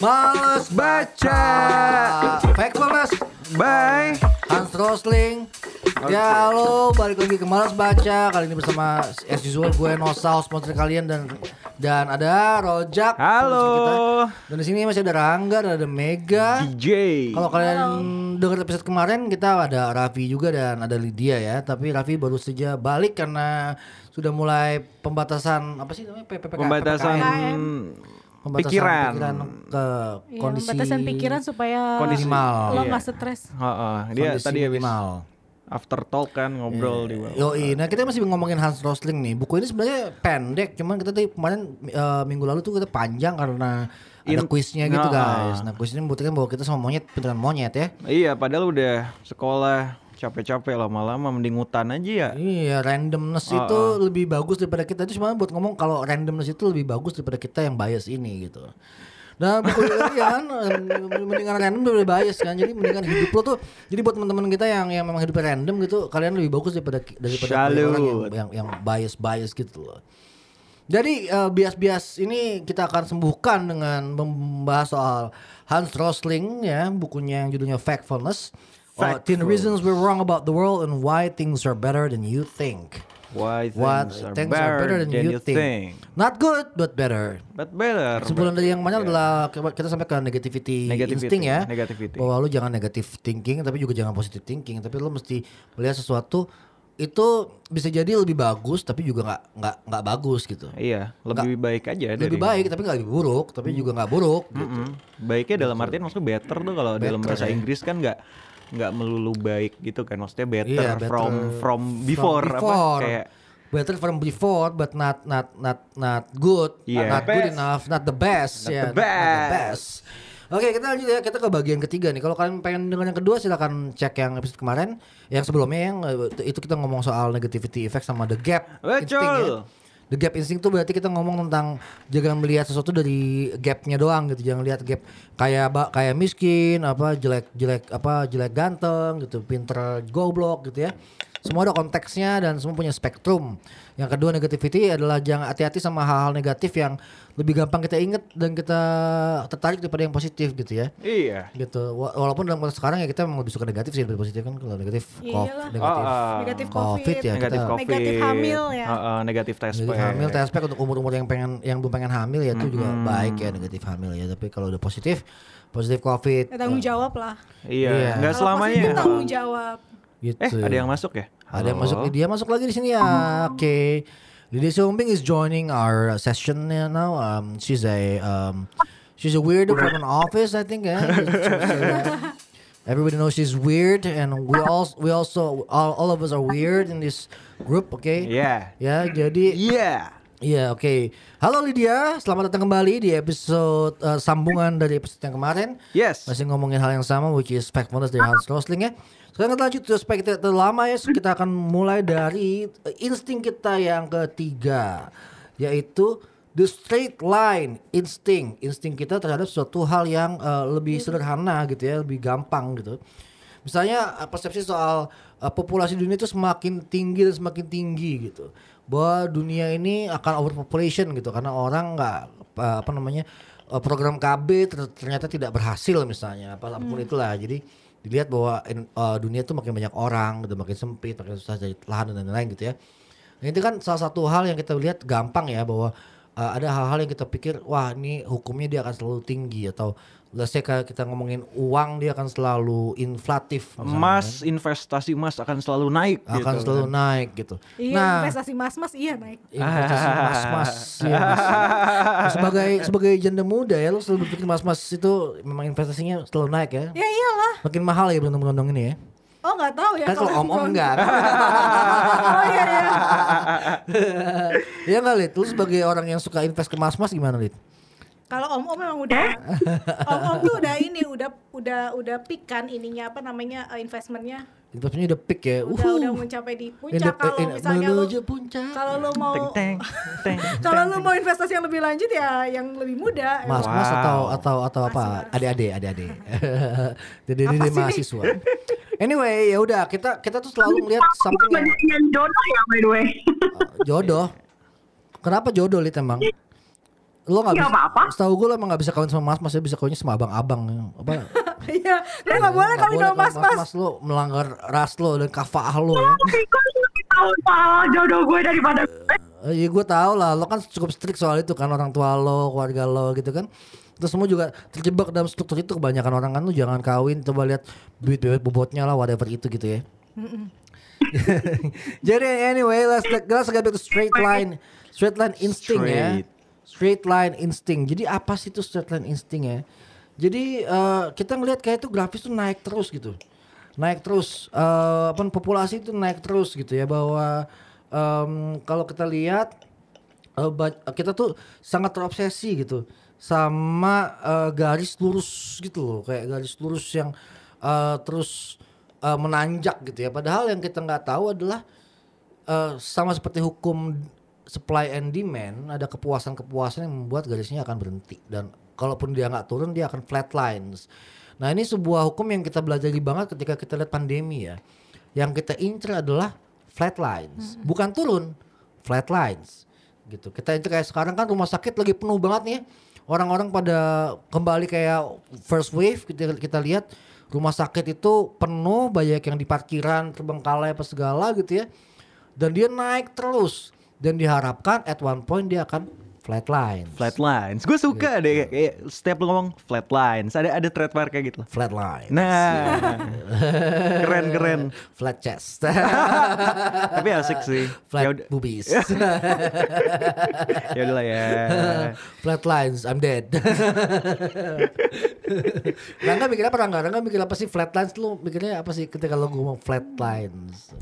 Males baca. Factfulness. Bye. Hans Rosling. Ya halo, balik lagi ke Males Baca Kali ini bersama as usual gue Nosa, sponsor kalian dan dan ada Rojak Halo. Dan di sini masih ada Rangga, dan ada Mega. DJ. Kalau kalian dengar episode kemarin kita ada Raffi juga dan ada Lydia ya. Tapi Raffi baru saja balik karena sudah mulai pembatasan apa sih namanya PPPK Pembatasan PPKM. Pembatasan pikiran. pikiran ke Iya, kondisi batasan pikiran supaya Kondisi minimal. lo Iya. nggak stres. Heeh, dia kondisi tadi habis minimal. after talk kan ngobrol di bawah. Yoi, nah kita masih ngomongin Hans Rosling nih. Buku ini sebenarnya pendek, cuman kita tadi kemarin eh, minggu lalu tuh kita panjang karena ada kuisnya gitu Nah. guys. Nah kuis ini membuktikan bahwa kita sama monyet beneran monyet ya. Iya, padahal udah sekolah capek-capek lama-lama mending hutan aja ya. Iya, randomness Ah, itu lebih bagus daripada kita itu cuma buat ngomong kalau randomness itu lebih bagus daripada kita yang bias ini gitu. Nah, buku kalian mendingan random daripada bias kan. Jadi mendingan hidup lo tuh jadi buat teman-teman kita yang yang memang hidupnya random gitu, kalian lebih bagus daripada daripada orang yang yang, yang bias-bias gitu loh. Jadi eh, bias-bias ini kita akan sembuhkan dengan membahas soal Hans Rosling ya, bukunya yang judulnya Factfulness. Uh, Ten Factful. Reasons We're Wrong About the World and Why Things Are Better Than You Think. Why things, What are, things better are better than, you, think. Not good but better. But better. Kesimpulan dari yang banyak adalah kita sampai ke negativity, Negativity, instinct ya. negativity. Bahwa lu jangan negative thinking tapi juga jangan positive thinking. Tapi lu mesti melihat sesuatu itu bisa jadi lebih bagus tapi juga nggak nggak nggak bagus gitu. Iya, lebih baik aja dari Lebih baik tapi nggak lebih buruk tapi juga nggak buruk. gitu. Mm-mm. Baiknya dalam artian maksudnya better tuh kalau dalam bahasa ya. Inggris kan nggak nggak melulu baik gitu kan maksudnya better, Iya, better from from before, from apa before. kayak better from before but not not not not good Iya. not good enough not the best Not ya the best. Oke kita lanjut ya kita ke bagian ketiga nih kalau kalian pengen dengar yang kedua silakan cek yang episode kemarin yang sebelumnya yang eh, itu kita ngomong soal negativity effect sama the gap Betul. ya. The gap instinct tuh berarti kita ngomong tentang jangan melihat sesuatu dari gapnya doang gitu, jangan lihat gap kayak ba- kayak miskin, apa jelek jelek apa jelek ganteng gitu, pinter goblok gitu ya. Semua ada konteksnya dan semua punya spektrum. Yang kedua negativity adalah jangan hati-hati sama hal-hal negatif yang lebih gampang kita inget dan kita tertarik daripada yang positif gitu ya iya gitu Wa- walaupun dalam konteks sekarang ya kita memang lebih suka negatif sih daripada positif kan kalau negatif Iyalah. negatif Ah, ah. Negatif covid COVID. ya negatif kita covid Negatif hamil ya. Ah, ah, negatif tes negatif hamil tespek untuk umur-umur yang pengen yang belum pengen hamil ya itu juga baik ya negatif hamil ya tapi kalau udah positif positif covid Ya, tanggung jawab lah. iya Iya. nggak Kalau selamanya positif tanggung jawab. Gitu. Eh ada yang masuk ya? Ada yang Halo? masuk dia masuk lagi di sini ya. Oke. Lydia Siombing is joining our session now. Um she's a um she's a weirdo from an office I think ya Everybody knows she's weird, and we all we also all, all of us are weird in this group, okay? iya Ya, jadi iya Iya oke. Halo Lydia, selamat datang kembali di episode uh, sambungan dari episode yang kemarin. yes. Masih ngomongin hal yang sama, which is Factfulness dari Hans Rosling ya. Sekarang kita lanjut supaya kita terlama ya. Kita akan mulai dari uh, insting kita yang ketiga, yaitu the straight line insting. Insting kita terhadap suatu hal yang uh, lebih sederhana gitu ya, lebih gampang gitu. Misalnya uh, persepsi soal uh, populasi dunia itu semakin tinggi dan semakin tinggi gitu. Bahwa dunia ini akan overpopulation gitu karena orang nggak apa namanya program KB ter- ternyata tidak berhasil misalnya apa pun itulah. Jadi dilihat bahwa uh, dunia itu makin banyak orang, udah makin sempit, makin susah cari lahan dan lain-lain gitu ya. Nah, itu kan salah satu hal yang kita lihat gampang ya bahwa uh, ada hal-hal yang kita pikir wah ini hukumnya dia akan selalu tinggi atau let's say kayak kita ngomongin uang dia akan selalu inflatif misalnya, emas investasi emas akan selalu naik kan. akan gitu selalu kan. naik gitu. Iya, nah, investasi mas-mas iya naik. investasi mas-mas ya, mas. sebagai sebagai janda muda ya lu selalu berpikir mas-mas itu memang investasinya selalu naik ya. Ya iyalah. Makin mahal ya berondong-berondong ini ya. Oh nggak tahu ya. Kan kalau om-om enggak. Oh iya iya. Iya enggak Lid? Lu sebagai orang yang suka invest ke mas-mas gimana Lid? Kalau om-om memang udah om-om tuh udah ini udah udah udah peak kan ininya apa namanya eh, investmentnya Investasinya udah peak ya. udah Uhuh. udah mencapai di puncak kalau misalnya lu menuju puncak. kalau lu mau teng teng teng kalau lu mau investasi yang lebih lanjut ya yang lebih muda Mas, mas Wow. atau atau atau apa? Mas, mas. Adik-adik, adik-adik. Jadi Apa ini sih? mahasiswa. Anyway, ya udah kita kita tuh selalu melihat something yang yang jodoh ya by the way. uh, jodoh. Kenapa jodoh Lit emang? Lo nggak Nggak bisa. apa-apa. Setahu gue lo emang nggak bisa kawin sama mas, mas bisa kawinnya sama abang-abang. Apa? Iya, lu nggak boleh Nggak kawin sama kawin mas-mas. Mas lo melanggar ras lo dan kafaah lo ya. Lu lebih tahu soal jodoh gue daripada gue? Eh, Iya gue tau lah, lo kan cukup strict soal itu kan orang tua lo, keluarga lo gitu kan. Terus semua juga terjebak dalam struktur itu kebanyakan orang kan lu jangan kawin coba lihat duit bebet bobotnya lah whatever itu gitu ya. Jadi anyway, let's let's get back to straight line, straight line instinct ya. Straight. Line instinct. Jadi apa sih itu straight line instinct ya? Jadi eh, kita ngelihat kayak itu grafis tuh naik terus gitu, naik terus. eh apa populasi itu naik terus gitu ya bahwa em, kalau kita lihat ba- kita tuh sangat terobsesi gitu sama eh, garis lurus gitu loh kayak garis lurus yang eh, terus eh, menanjak gitu ya padahal yang kita nggak tahu adalah eh, sama seperti hukum supply and demand ada kepuasan-kepuasan yang membuat garisnya akan berhenti dan kalaupun dia nggak turun dia akan flat lines. Nah ini sebuah hukum yang kita belajar banget ketika kita lihat pandemi ya. Yang kita incer adalah flat lines, bukan turun, flat lines gitu. Kita incer kayak sekarang kan rumah sakit lagi penuh banget nih. Orang-orang pada kembali kayak first wave kita kita lihat rumah sakit itu penuh banyak yang di parkiran terbengkalai apa segala gitu ya dan dia naik terus dan diharapkan at one point dia akan flatline Flatlines. Gue suka deh kayak, kayak setiap lu ngomong flatlines. Ada ada trademark kayak gitu. flatline Nah, keren keren. flat chest Tapi asik sih. Ya flat udah, boobies ya udahlah ya. flat lines I'm dead Rangga mikir apa Rangga? Rangga mikir apa sih flat lines lu mikirnya apa sih ketika lu ngomong flat lines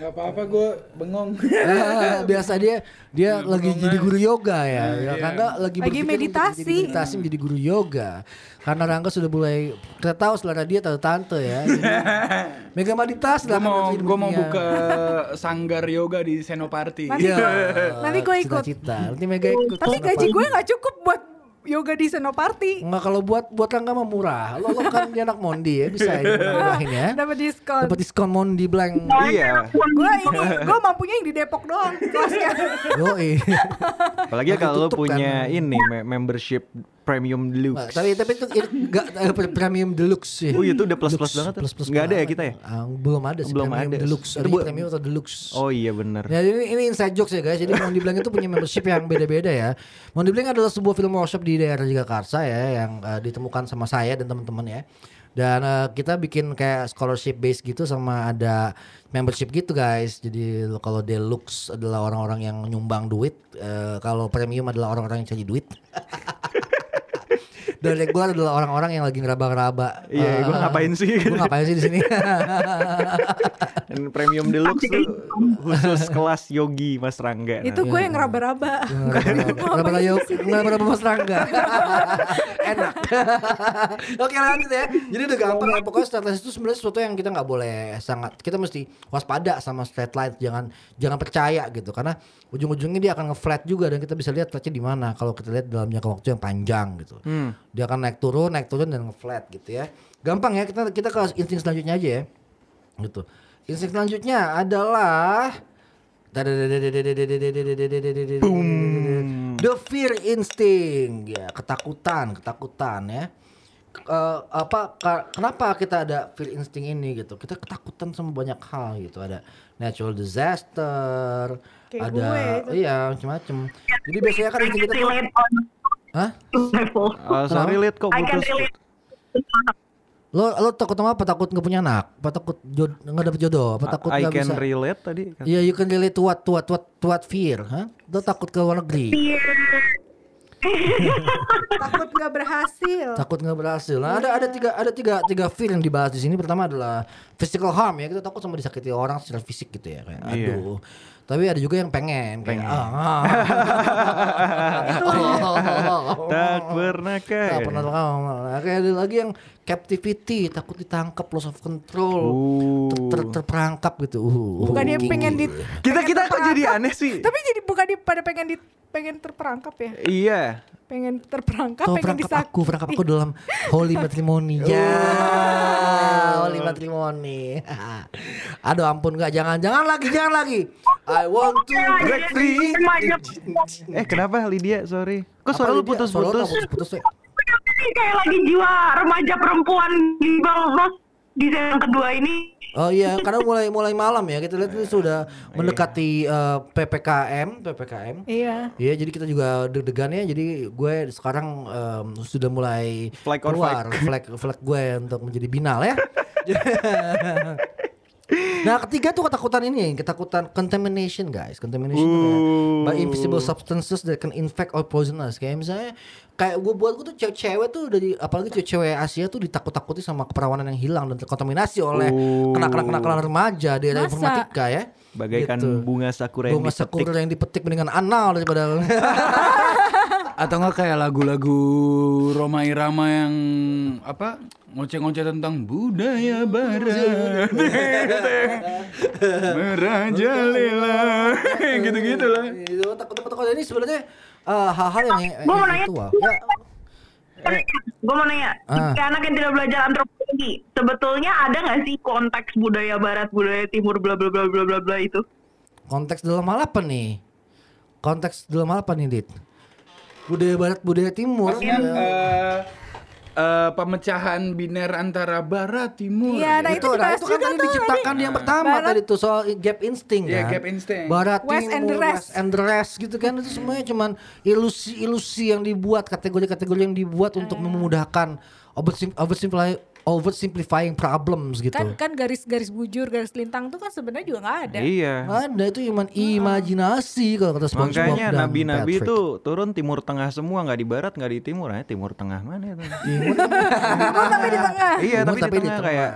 Gak apa-apa gue bengong. Ah, biasa dia dia Iya, lagi jadi lah. guru yoga ya. Nah, ya iya. Rangga lagi Lagi meditasi. Jadi meditasi menjadi guru yoga. Karena Rangga sudah mulai kita tahu selera dia tante tante ya. Mega meditasi gue lah mau kan gue mau buka sanggar yoga di Senoparty. Nanti- Iya. Nanti gua ikut. Cita-cita. Nanti Mega ikut. Tapi gaji gue nggak cukup buat yoga di Senoparty. Enggak kalau buat buat Rangga mah murah. Lo, lo kan dia anak Mondi ya, bisa ya murahin ya. Dapat diskon. Dapat diskon Mondi blank. Iya. Gue ini gue mampunya yang di Depok doang kelasnya. Yoi. Apalagi Lagi kalau lu tutup punya kan. ini me- membership premium Nah, deluxe. tapi tapi itu enggak premium deluxe sih. Oh, itu udah plus-plus banget tuh. Plus-plus Nggak ada ya kita ya? Ah, belum ada sih Belum premium ada. deluxe. Itu Ada premium atau deluxe. Oh iya bener. Ya ini, ini inside jokes ya guys. Jadi Mondi Blank itu punya membership yang beda-beda ya. Mondi Blank adalah sebuah film workshop di daerah Jakarta ya yang eh, ditemukan sama saya dan teman-teman ya. Dan eh, kita bikin kayak scholarship base gitu sama ada membership gitu guys. Jadi kalau deluxe adalah orang-orang yang nyumbang duit, eh, kalau premium adalah orang-orang yang cari duit. Dan regular adalah orang-orang yang lagi ngeraba-ngeraba. Iya, gua ngapain sih? Gue ngapain sih di sini? Dan premium deluxe tuh khusus kelas yogi Mas Rangga. Itu Nah, gue yang raba-raba. Kenapa yo kenapa Mas Rangga? Enak. Oke lanjut ya. Jadi udah gampang ya. Pokoknya lines itu sebenarnya sesuatu yang kita nggak boleh sangat. Kita mesti waspada sama straight lines. Jangan jangan percaya gitu. Karena ujung-ujungnya dia akan nge-flat juga dan kita bisa lihat flatnya di mana. Kalau kita lihat dalam jangka waktu yang panjang gitu. Dia akan naik turun, naik turun dan nge-flat gitu ya. Gampang ya. Kita kita ke insting selanjutnya aja ya. Gitu. Insting selanjutnya adalah The fear instinct ya ketakutan ketakutan ya Eh, apa kenapa kita ada fear instinct ini gitu kita ketakutan sama banyak hal gitu ada natural disaster Kayak ada gue itu. iya macam-macam jadi biasanya kan insting kita tuh Hah? level. Uh, sorry lihat kok I can putus. relate. lo lo takut sama apa takut nggak punya anak apa takut jod nggak dapet jodoh apa takut I nggak can bisa relate tadi. Iya, you can relate to what, to what, to what, to what fear, hah? Lo takut ke luar negeri, Takut nggak berhasil. takut nggak berhasil. Nah, ada ada tiga ada tiga tiga fear yang dibahas di sini. Pertama adalah physical harm ya, kita takut sama disakiti orang secara fisik gitu ya, kayak Iya. aduh. Tapi ada juga yang pengen, kayak Pengen. ah. Tak pernah Tak kan. pernah. Nah, Kayak ada lagi yang captivity, takut ditangkap, loss of control, ter- ter- Uh. terperangkap gitu. Uh, Bukannya uh, pengen di Kita kita kok jadi aneh sih? Tapi jadi bukan di pada pengen di pengen terperangkap ya Iya. pengen terperangkap Kau pengen perangkap aku, perangkap aku dalam holy matrimony. Ya, holy matrimony. Aduh ampun nggak, jangan, jangan lagi, jangan lagi. I want to break free. Remaja Eh kenapa Lydia? Sorry. Kok suara lu dia? Suara lu putus-putus? putus-putus ya? kayak lagi jiwa remaja perempuan di Ros di season kedua ini. Oh iya, karena mulai mulai malam ya kita lihat itu sudah mendekati eh, ppkm, ppkm. iya Iya, jadi kita juga deg-degan ya. Jadi gue sekarang em, sudah mulai Flag keluar flag flag gue untuk menjadi binal ya. nah, ketiga tuh ketakutan ini, ketakutan contamination guys. Contamination kayak by invisible substances that can infect or poison us. Kayak misalnya kayak gue buat gue tuh cewek-cewek tuh dari apalagi cewek-cewek Asia tuh ditakut-takuti sama keperawanan yang hilang dan terkontaminasi oleh Oh. kenakalan-kenakalan remaja di era Masa? informatika ya. Bagaikan Gitu. bunga sakura yang Bunga dipetik. sakura yang dipetik mendingan anal daripada Atau enggak kayak lagu-lagu Roma Irama yang apa? Ngoceh-ngoceh tentang budaya barat. Merajalela. Gitu-gitu lah. Itu takut-takut ini sebenarnya eh, hal-hal yang yang Gua mau nanya. intelektual. Ya, Gue mau nanya, Ah. anak yang tidak belajar antropologi, sebetulnya ada nggak sih konteks budaya barat, budaya timur, bla bla bla bla bla bla itu? konteks dalam hal apa nih? Konteks dalam hal apa nih, Dit? Budaya barat, budaya timur. Maksudnya Ya. eh, eh, pemecahan biner antara barat timur. Iya, nah itu, itu nah, itu kan tadi diciptakan yang pertama Barat- tadi tuh soal gap instinct Iya, kan. gap instinct. Barat West timur, and the rest. West and the rest gitu kan itu semuanya cuman ilusi-ilusi yang dibuat, kategori-kategori yang dibuat untuk Eh. memudahkan oversim- oversimplify oversimplifying problems gitu. kan kan garis-garis bujur garis lintang tuh kan sebenarnya juga nggak ada. Iya. Ada itu cuma imajinasi kalau kata SpongeBob Makanya nabi-nabi itu turun timur tengah semua nggak di barat nggak di timur. Aja timur tengah mana itu? Timur tapi di tengah. Iya Timur tapi, di tengah kayak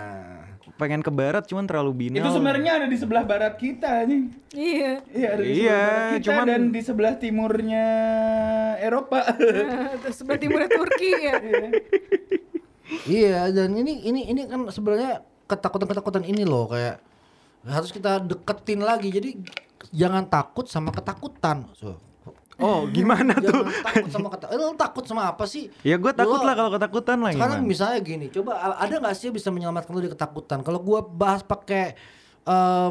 pengen ke barat cuman terlalu binal Itu sebenarnya ada di sebelah barat kita nih. iya. Iya, ada di Iya, kita cuman- dan di sebelah timurnya Eropa. sebelah timurnya Turki ya Iya dan ini ini ini kan sebenarnya ketakutan-ketakutan ini loh kayak harus kita deketin lagi. Jadi jangan takut sama ketakutan. So, oh gimana tuh jangan takut sama ketakutan. Eh, lo takut sama apa sih? ya gue takut Lo- lah kalau ketakutan lah Sekarang gimana misalnya gini, coba ada nggak sih bisa menyelamatkan lo dari ketakutan? Kalau gua bahas pakai eh,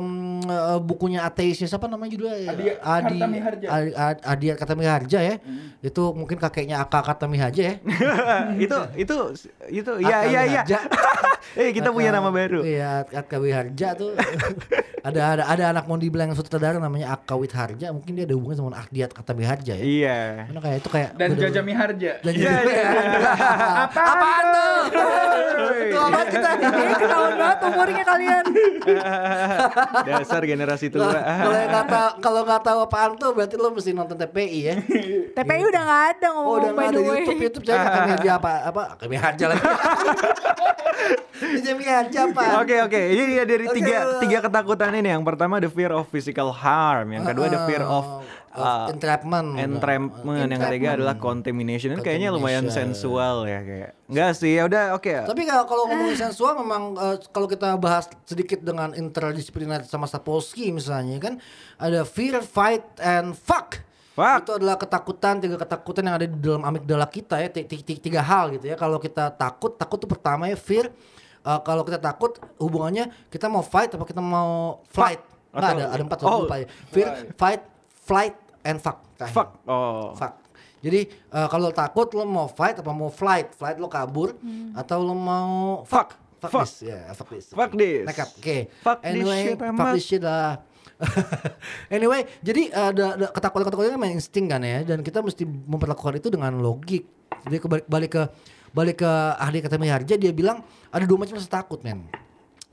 bukunya ateisnya siapa namanya judulnya? Adi- Kartamiharja. Adi, Adi, Adi Kartamiharja ya. Itu mungkin kakeknya Aka Kartamiharja ya. itu itu itu iya iya iya Harja. eh kita punya nama baru Iya, Atka Wiharja tuh. ada ada ada anak Mondi Blank sutradara namanya Aka Wiharja, mungkin dia ada hubungan sama Akdiat Kata Wiharja ya. iya Karena kayak itu kayak dan Jaja Miharja. Dan Iya, Jaja iya. Apa Apaan tuh? Itu apa kita? Kayaknya ketahuan banget umurnya kalian dasar generasi tua. Kalau yang nggak tahu kalau nggak tahu apaan tuh berarti lo mesti nonton TPI ya. TPI udah nggak ada Oh ngomong udah by nggak ada the way. YouTube. YouTube saya Kata Wiharja apa apa? Kata Wiharja lagi. Jaja Wiharja apa? Oke oke, ini dia dari tiga tiga ketakutan ini. Yang pertama the fear of physical harm, yang kedua the fear of Of uh, entrapment. entrapment, yang ketiga adalah contamination. Ini kayaknya lumayan sensual ya kayak. Enggak sih, ya udah oke. Tapi kalau kalau ngomongin sensual memang eh, kalau kita bahas sedikit dengan interdisipliner sama Sapolsky misalnya kan ada fear, fight and fuck. Fuck. Itu adalah ketakutan, tiga ketakutan yang ada di dalam amigdala kita ya, ti- ti- ti- tiga hal gitu ya. Kalau kita takut, takut tuh pertama ya fear. Eh, kalau kita takut hubungannya kita mau fight apa kita mau flight? Nggak Atau- ada, ada empat oh. lupa ya. Fear, fight, flight and fuck. Terakhir. Fuck. Oh. Fuck. Jadi eh, kalau takut lo mau fight apa mau flight? Flight lo kabur atau lo mau fuck? Fuck, Fuck. this, ya fuck this. Fuck this. Nekat. Oke. Fuck this anyway, shit, fuck this shit lah. anyway, jadi eh, ada, ada ketakutan-ketakutan memang insting kan ya, dan kita mesti memperlakukan itu dengan logik. Jadi kebalik balik ke balik ke ahli kata Miharja dia bilang ada dua macam rasa takut men.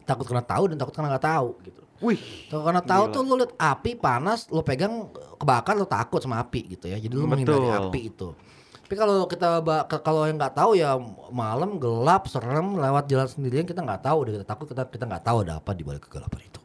Takut karena tahu dan takut karena nggak tahu gitu. Wih. Kalau karena tahu tuh lo liat api panas, lo pegang kebakar lo takut sama api gitu ya. Jadi lo menghindari api itu. Tapi kalau kita kalau yang nggak tahu ya malam gelap serem lewat jalan sendirian kita nggak tahu udah kita takut kita kita nggak tahu ada apa di balik kegelapan itu.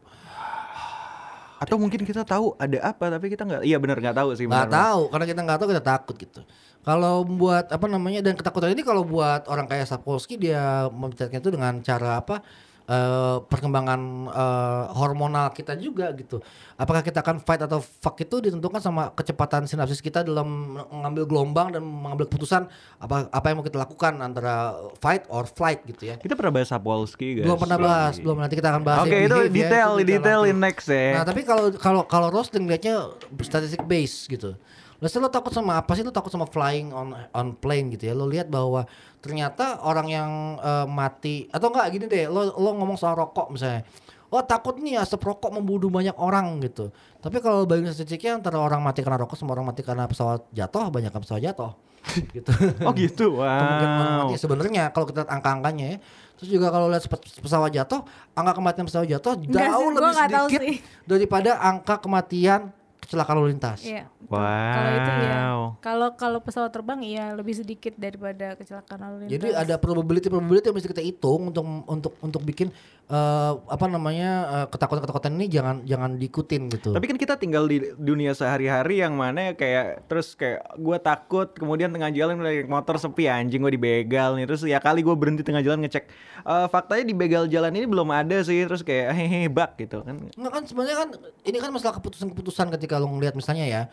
Atau mungkin kita tahu ada apa tapi kita nggak. Iya benar nggak tahu sih. Nggak tahu karena kita nggak tahu kita takut gitu. Kalau buat apa namanya dan ketakutan ini kalau buat orang kayak Sapolsky dia menceritakan itu dengan cara apa? Eh, perkembangan eh, hormonal kita juga gitu. Apakah kita akan fight atau fuck itu ditentukan sama kecepatan sinapsis kita dalam mengambil gelombang dan mengambil keputusan apa apa yang mau kita lakukan antara fight or flight gitu ya. Kita pernah bahas Sapolsky guys. Belum pernah bahas, belum nanti kita akan bahas. Oke yang itu behave ya, detail, itu detail in next ya. Nah tapi kalau kalau kalau roasting liatnya statistic base gitu. Say lo takut sama apa sih? Lo takut sama flying on on plane gitu ya. Lo lihat bahwa ternyata orang yang eh, mati atau enggak gini deh. Lo lo ngomong soal rokok misalnya. Oh takut nih asap rokok membunuh banyak orang gitu. Tapi kalau bagi statistiknya antara orang mati karena rokok sama orang mati karena pesawat jatuh banyak kan pesawat jatuh. gitu. Oh gitu, Kemungkinan orang wow. mati sebenarnya kalau kita lihat angka-angkanya ya. Terus juga kalau lihat pes- pesawat jatuh, angka kematian pesawat jatuh jauh lebih sedikit sih. daripada angka kematian kecelakaan lalu lintas. Iya. betul. Kalau itu ya. Wow. Kalau kalau pesawat terbang iya lebih sedikit daripada kecelakaan lalu lintas. Jadi ada probability probability yang mesti kita hitung untuk untuk untuk bikin eh, apa namanya eh, ketakutan-ketakutan ini jangan jangan diikutin gitu. Tapi kan kita tinggal di dunia sehari-hari yang mana kayak terus kayak gue takut kemudian tengah jalan naik motor sepi anjing gue dibegal nih terus ya kali gue berhenti tengah jalan ngecek Eh, faktanya di begal jalan ini belum ada sih terus kayak hehehe bak gitu kan Nggak kan sebenarnya kan ini kan masalah keputusan-keputusan ketika lo ngelihat misalnya ya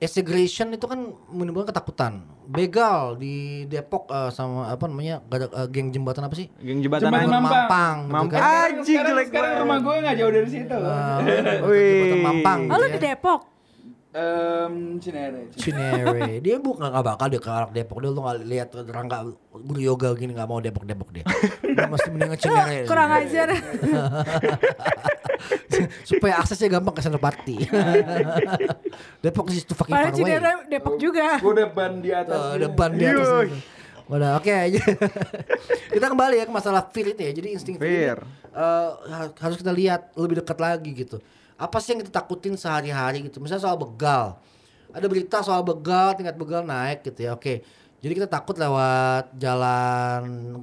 Exaggeration itu kan menimbulkan ketakutan. Begal di Depok eh, sama apa namanya gak ada, eh, geng jembatan apa sih? geng jembatan Jembatan angin. Mampang. Mampang, gitu Mampang. kan. Anjing sekarang, sekarang rumah gue nggak jauh dari situ. Wih. jembatan Mampang. Oh lu gitu di ya. Depok? Em, Cinere. Cinere. Dia bukan nggak bakal dia ke arah Depok. Dia lu nggak lihat Rangga guru yoga gini nggak mau Depok Depok dia. Dia mesti mendingan Cinere. Kurang ajar. Supaya aksesnya gampang ke Senopati. Depok is too fucking Padahal far away. Cinere Depok juga. Gue udah ban di atas. Oh, depan di atas. Udah oke aja. kita kembali ya ke masalah fear itu ya. Jadi insting fear, Fear. eh, ha- harus kita lihat lebih dekat lagi gitu. Apa sih yang kita takutin sehari-hari gitu. Misalnya soal begal. Ada berita soal begal, tingkat begal naik gitu ya. Oke. Jadi kita takut lewat jalan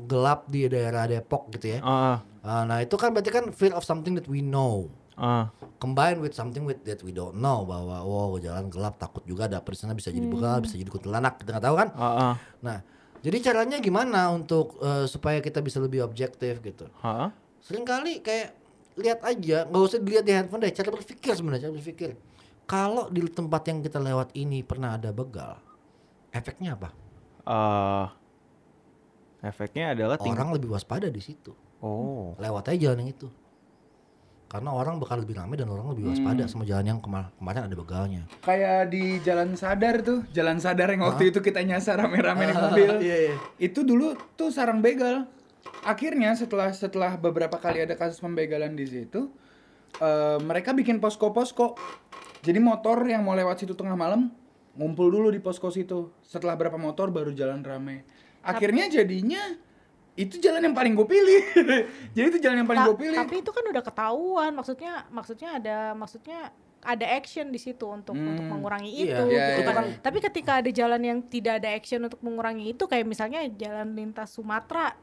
gelap di daerah Depok gitu ya. Ah, Ah, nah itu kan berarti kan fear of something that we know ah. combine with something with that we don't know bahwa wow jalan gelap takut juga ada di sana bisa jadi begal bisa jadi kuntilanak kita nggak tahu kan Ah, ah. nah jadi caranya gimana untuk eh, supaya kita bisa lebih objektif gitu ah. sering kali kayak lihat aja nggak usah dilihat di handphone deh cara berpikir sebenarnya cara berpikir kalau di tempat yang kita lewat ini pernah ada begal efeknya apa Eh, efeknya adalah ting- orang lebih waspada di situ Oh. lewat aja jalan yang itu karena orang bakal lebih ramai dan orang lebih waspada sama jalan yang kema- kemarin ada begalnya Kayak di Jalan Sadar tuh, Jalan Sadar yang waktu itu kita nyasar rame-rame naik mobil. Iya, iya. Itu dulu tuh sarang begal. Akhirnya setelah setelah beberapa kali ada kasus pembegalan di situ, eh, mereka bikin posko-posko. Jadi motor yang mau lewat situ tengah malam ngumpul dulu di posko situ. Setelah berapa motor baru jalan rame. Akhirnya jadinya itu jalan yang paling gue pilih. Jadi itu jalan yang paling gue pilih. Tapi itu kan udah ketahuan. Maksudnya maksudnya ada maksudnya ada action di situ untuk untuk mengurangi Iya, itu iya, gitu iya, kan. iya. Tapi ketika ada jalan yang tidak ada action untuk mengurangi itu kayak misalnya jalan lintas Sumatera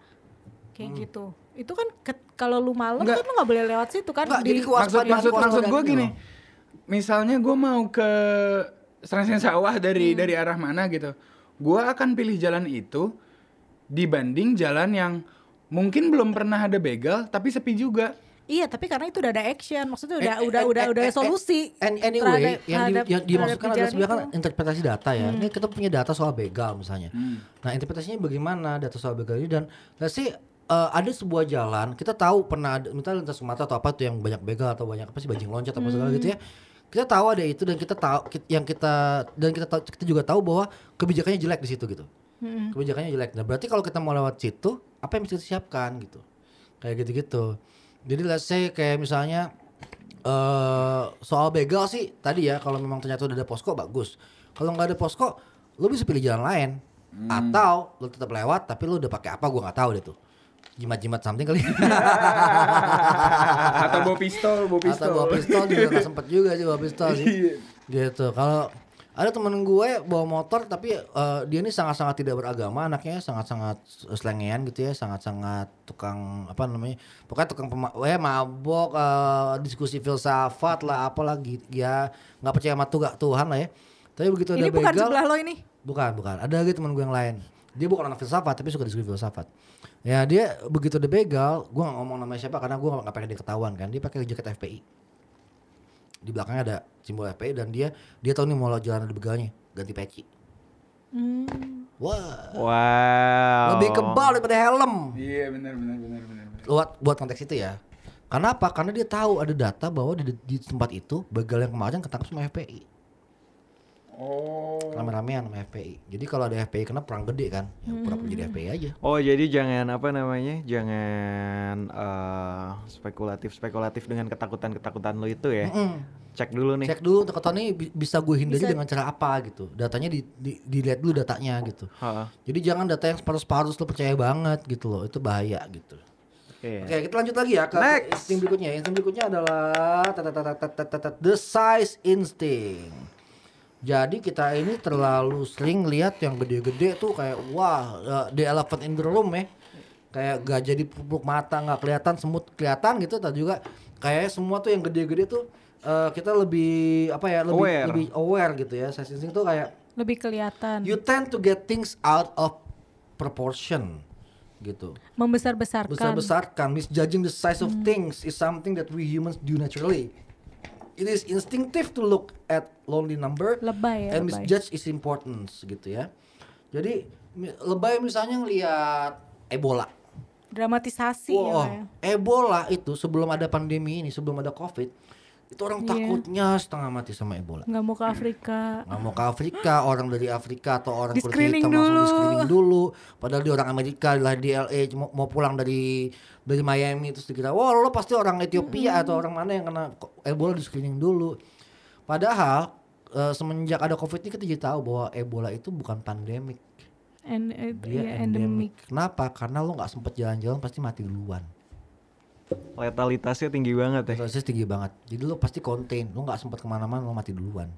kayak gitu. Itu kan ke- kalau lu malam Enggak. kan lu nggak boleh lewat situ kan. Enggak, Di- jadi maksud maksud maksud gue gitu gini loh. misalnya gue mau ke Serangseng Sawah dari dari arah mana gitu gue akan pilih jalan itu dibanding jalan yang mungkin belum pernah ada begal tapi sepi juga Iya, tapi karena itu udah ada action. Maksudnya udah And- udah and- udah and- udah and- solusi. And anyway, terhadap- yang, di, terhadap- yang dimaksudkan adalah sebenarnya kan interpretasi data ya. Hmm. Ini kita punya data soal begal misalnya. Nah, interpretasinya bagaimana data soal begal ini dan let's say uh, ada sebuah jalan kita tahu pernah ada misalnya lintas Sumatera atau apa tuh yang banyak begal atau banyak apa sih bajing loncat atau segala gitu ya. Kita tahu ada itu dan kita tahu yang kita dan kita tahu kita juga tahu bahwa kebijakannya jelek di situ gitu. Kebijakannya jelek. Nah, berarti kalau kita mau lewat situ, apa yang mesti kita siapkan gitu. Kayak gitu-gitu. Jadi let's say kayak misalnya eh soal begal sih tadi ya kalau memang ternyata udah ada posko bagus. Kalau nggak ada posko, lu bisa pilih jalan lain. Atau lu tetap lewat tapi lu udah pakai apa gua nggak tahu deh tuh. Jimat-jimat something kali. atau bawa pistol bawa pistol Atau bawa pistol juga nggak sempet juga sih bawa pistol sih. Iya. gitu. Kalau ada temen gue bawa motor tapi eh, dia ini sangat-sangat tidak beragama anaknya sangat-sangat selengean gitu ya sangat-sangat tukang apa namanya pokoknya tukang pema eh, mabok eh, diskusi filsafat lah apalagi ya nggak percaya sama Tuhan, Tuhan lah ya tapi begitu Ini ada bukan begal sebelah lo ini. bukan bukan ada lagi temen gue yang lain Dia bukan anak filsafat tapi suka diskusi filsafat. Ya dia begitu dia begal, gua nggak ngomong namanya siapa karena gua nggak pengen dia ketahuan kan. Dia pakai jaket FPI. Di belakangnya ada simbol FPI dan dia dia tahu nih mau jalan di begalnya, ganti peci. Hmm. Wah, Wow. lebih kebal daripada helm. Iya benar benar benar benar. benar. Buat buat konteks itu ya. Karena apa? Karena dia tahu ada data bahwa di, di tempat itu begal yang kemarin ketangkap sama FPI. Oh. Rame-ramean sama FPI. Jadi kalau ada FPI kena perang gede kan, ya pura-pura jadi FPI aja. Oh jadi jangan apa namanya jangan eh, spekulatif spekulatif dengan ketakutan ketakutan lo itu ya Mm-mm. cek dulu nih Cek dulu ketakutan ini bi- bisa gue hindari Bisa- dengan cara apa gitu. Datanya di, di- dilihat dulu datanya gitu. Ha, Jadi jangan data yang separuh-separuh lo percaya banget gitu loh. Itu bahaya gitu. oke Oke, kita lanjut lagi ya ke. Next. insting berikutnya. Insting berikutnya adalah the size instinct. Jadi kita ini terlalu sering lihat yang gede-gede tuh kayak wah uh, the elephant in the room ya. Kayak gajah di pupuk mata nggak kelihatan, semut kelihatan gitu. Tapi juga kayak semua tuh yang gede-gede tuh uh, kita lebih apa ya lebih Aware. lebih aware gitu ya. Size instinct tuh kayak Lebih kelihatan. you tend to get things out of proportion gitu. Membesar-besarkan. Besar-besarkan, misjudging the size of things is something that we humans do naturally. It is instinctive to look at lonely number Lebay ya, and lebay. misjudge its importance gitu ya. Jadi lebay misalnya ngelihat Ebola. Dramatisasi ya. Wah, kayak. Ebola itu sebelum ada pandemi ini, sebelum ada Covid, itu orang Iya. takutnya setengah mati sama Ebola. Nggak mau ke Afrika. nggak mau ke Afrika orang dari Afrika atau orang kulit hitam langsung di dulu. screening dulu. Padahal dia orang Amerika lahir di LA mau, mau pulang dari dari Miami terus dikira wah lo pasti orang Ethiopia atau orang mana yang kena Ebola di screening dulu. Padahal eh, semenjak ada Covid ini kita jadi tahu bahwa Ebola itu bukan pandemik. And, eh, dia iya, endemik. Kenapa? Karena lo nggak sempet jalan-jalan pasti mati duluan letalitasnya tinggi banget ya. Dosis tinggi banget. Jadi lo pasti contain lo nggak sempet ke mana-mana lo mati duluan.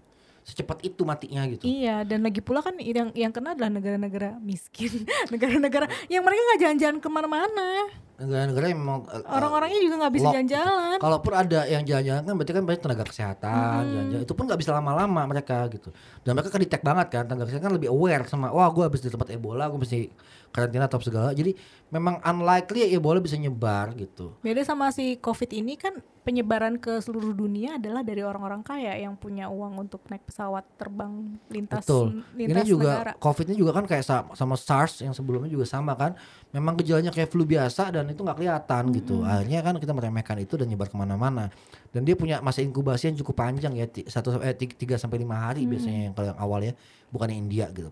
Secepat itu matinya gitu. Iya, dan lagi pula kan yang yang kena adalah negara-negara miskin, negara-negara yang mereka nggak jalan-jalan ke mana-mana. Negara-negara yang memang eh, Orang-orangnya juga nggak bisa jalan-jalan. Kalaupun ada yang jalan-jalan kan berarti kan banyak tenaga kesehatan jalan-jalan itu pun nggak bisa lama-lama mereka gitu. Dan mereka kan detect banget kan tenaga kesehatan kan lebih aware sama wah gue habis di tempat Ebola gue mesti karantina atau segala. Jadi memang unlikely Ebola bisa nyebar gitu. Beda sama si COVID ini kan penyebaran ke seluruh dunia adalah dari orang-orang kaya yang punya uang untuk naik pesawat terbang lintas Betul. lintas Ini juga negara. COVID ini juga kan kayak sa- sama SARS yang sebelumnya juga sama kan. Memang gejalanya kayak flu biasa dan itu nggak kelihatan gitu. Akhirnya kan kita meremehkan itu dan nyebar ke mana-mana. Dan dia punya masa inkubasi yang cukup panjang ya, satu eh, ti- tiga sampai lima hari biasanya yang kalau yang awal ya, bukan yang India gitu.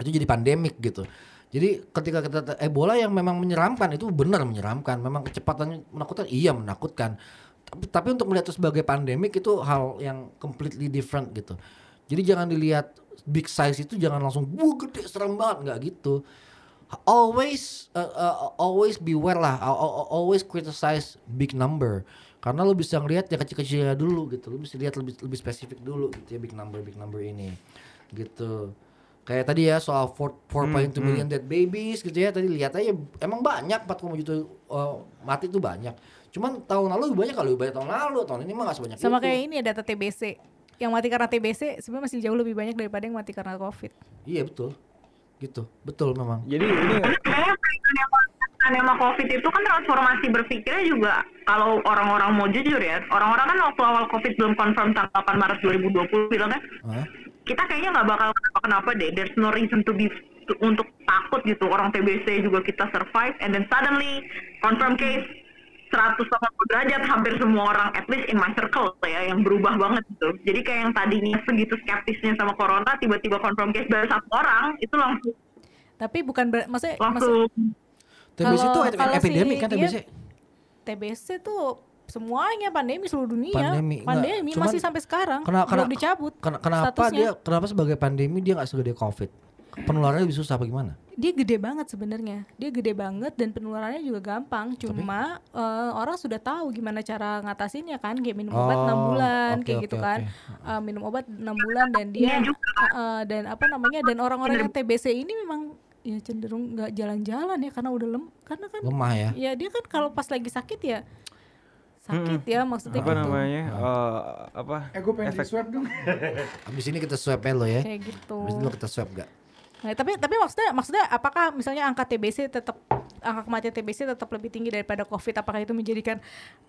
Itu jadi pandemik gitu. Jadi ketika kita Ebola yang memang menyeramkan itu benar menyeramkan. Memang kecepatannya menakutkan, iya menakutkan. Tapi, tapi untuk melihat itu sebagai pandemik itu hal yang completely different gitu. Jadi jangan dilihat big size itu jangan langsung wah gede serem banget nggak gitu. Always uh, uh, always beware lah. Al- al- Always criticize big number. Karena lo bisa ngelihat yang kecil-kecilnya dulu gitu. Lo bisa lihat lebih lebih spesifik dulu gitu ya big number big number ini. Gitu. Kayak tadi ya soal 4 4.2 million dead babies gitu ya. Tadi lihat aja emang banyak 4,7 juta uh, mati itu banyak. Cuman tahun lalu lebih banyak kalau lebih banyak tahun lalu. Tahun ini mah gak sebanyak Sama itu. kayak ini data TBC. Yang mati karena TBC sebenarnya masih jauh lebih banyak daripada yang mati karena COVID. Iya betul. Gitu. Betul memang. jadi ini sama COVID itu kan transformasi berpikirnya juga kalau orang-orang mau jujur ya, orang-orang kan waktu awal COVID belum confirm tanggal 8 Maret 2020 bilang kan, Hah? kita kayaknya nggak bakal kenapa-kenapa deh. There's no reason to be to- untuk takut gitu. Orang TBC juga kita survive and then suddenly confirm case 180 derajat hampir semua orang at least in my circle ya yang berubah banget gitu. Jadi kayak yang tadinya segitu skeptisnya sama corona tiba-tiba confirm case dari satu orang itu langsung Tapi bukan ber- maksudnya, maksud langsung TBC itu Kalau- ep- kalau epidemik si kan TBC. TBC tuh semuanya pandemi seluruh dunia. Pandemi. Pandemi masih sampai sekarang. Kena- belum kena- dicabut. Ken- kenapa statusnya. dia kenapa sebagai pandemi dia nggak segede covid penularannya lebih susah apa gimana? Dia gede banget sebenarnya. Dia gede banget dan penularannya juga gampang. Cuma eh, orang sudah tahu gimana cara ngatasinnya kan. Kayak minum obat Oh, enam bulan oke, kayak oke, gitu kan. oke. Eh, minum obat enam bulan dan dia eh, dan apa namanya dan orang-orang yang TBC ini memang ya cenderung nggak jalan-jalan ya karena udah lem karena kan lemah ya. Ya dia kan kalau pas lagi sakit ya sakit ya maksudnya apa gitu. namanya eh, apa? Eh gue pengen di efek swab dong. abis ini kita swab ya lo ya. Kayak gitu. Abis itu lo kita swab gak Nah, tapi tapi maksudnya maksudnya apakah misalnya angka TBC tetap angka kematian TBC tetap lebih tinggi daripada COVID? Apakah itu menjadikan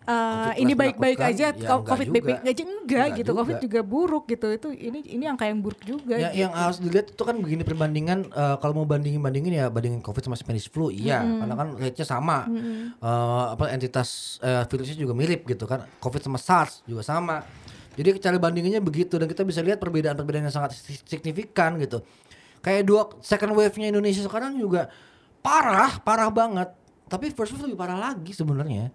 uh, COVID ini baik-baik aja, Ya, COVID juga. baik-baik aja enggak, Enggak gitu, COVID juga. juga buruk gitu. Itu ini ini angka yang buruk juga. Ya, gitu. yang harus dilihat itu kan begini perbandingan eh, kalau mau bandingin bandingin ya bandingin COVID sama Spanish flu iya karena kan rate-nya sama Eh, apa entitas eh, virusnya juga mirip gitu kan COVID sama SARS juga sama jadi cara bandinginnya begitu dan kita bisa lihat perbedaan-perbedaan yang sangat si- signifikan gitu kayak dua second wave-nya Indonesia sekarang juga parah parah banget tapi first wave lebih parah lagi sebenarnya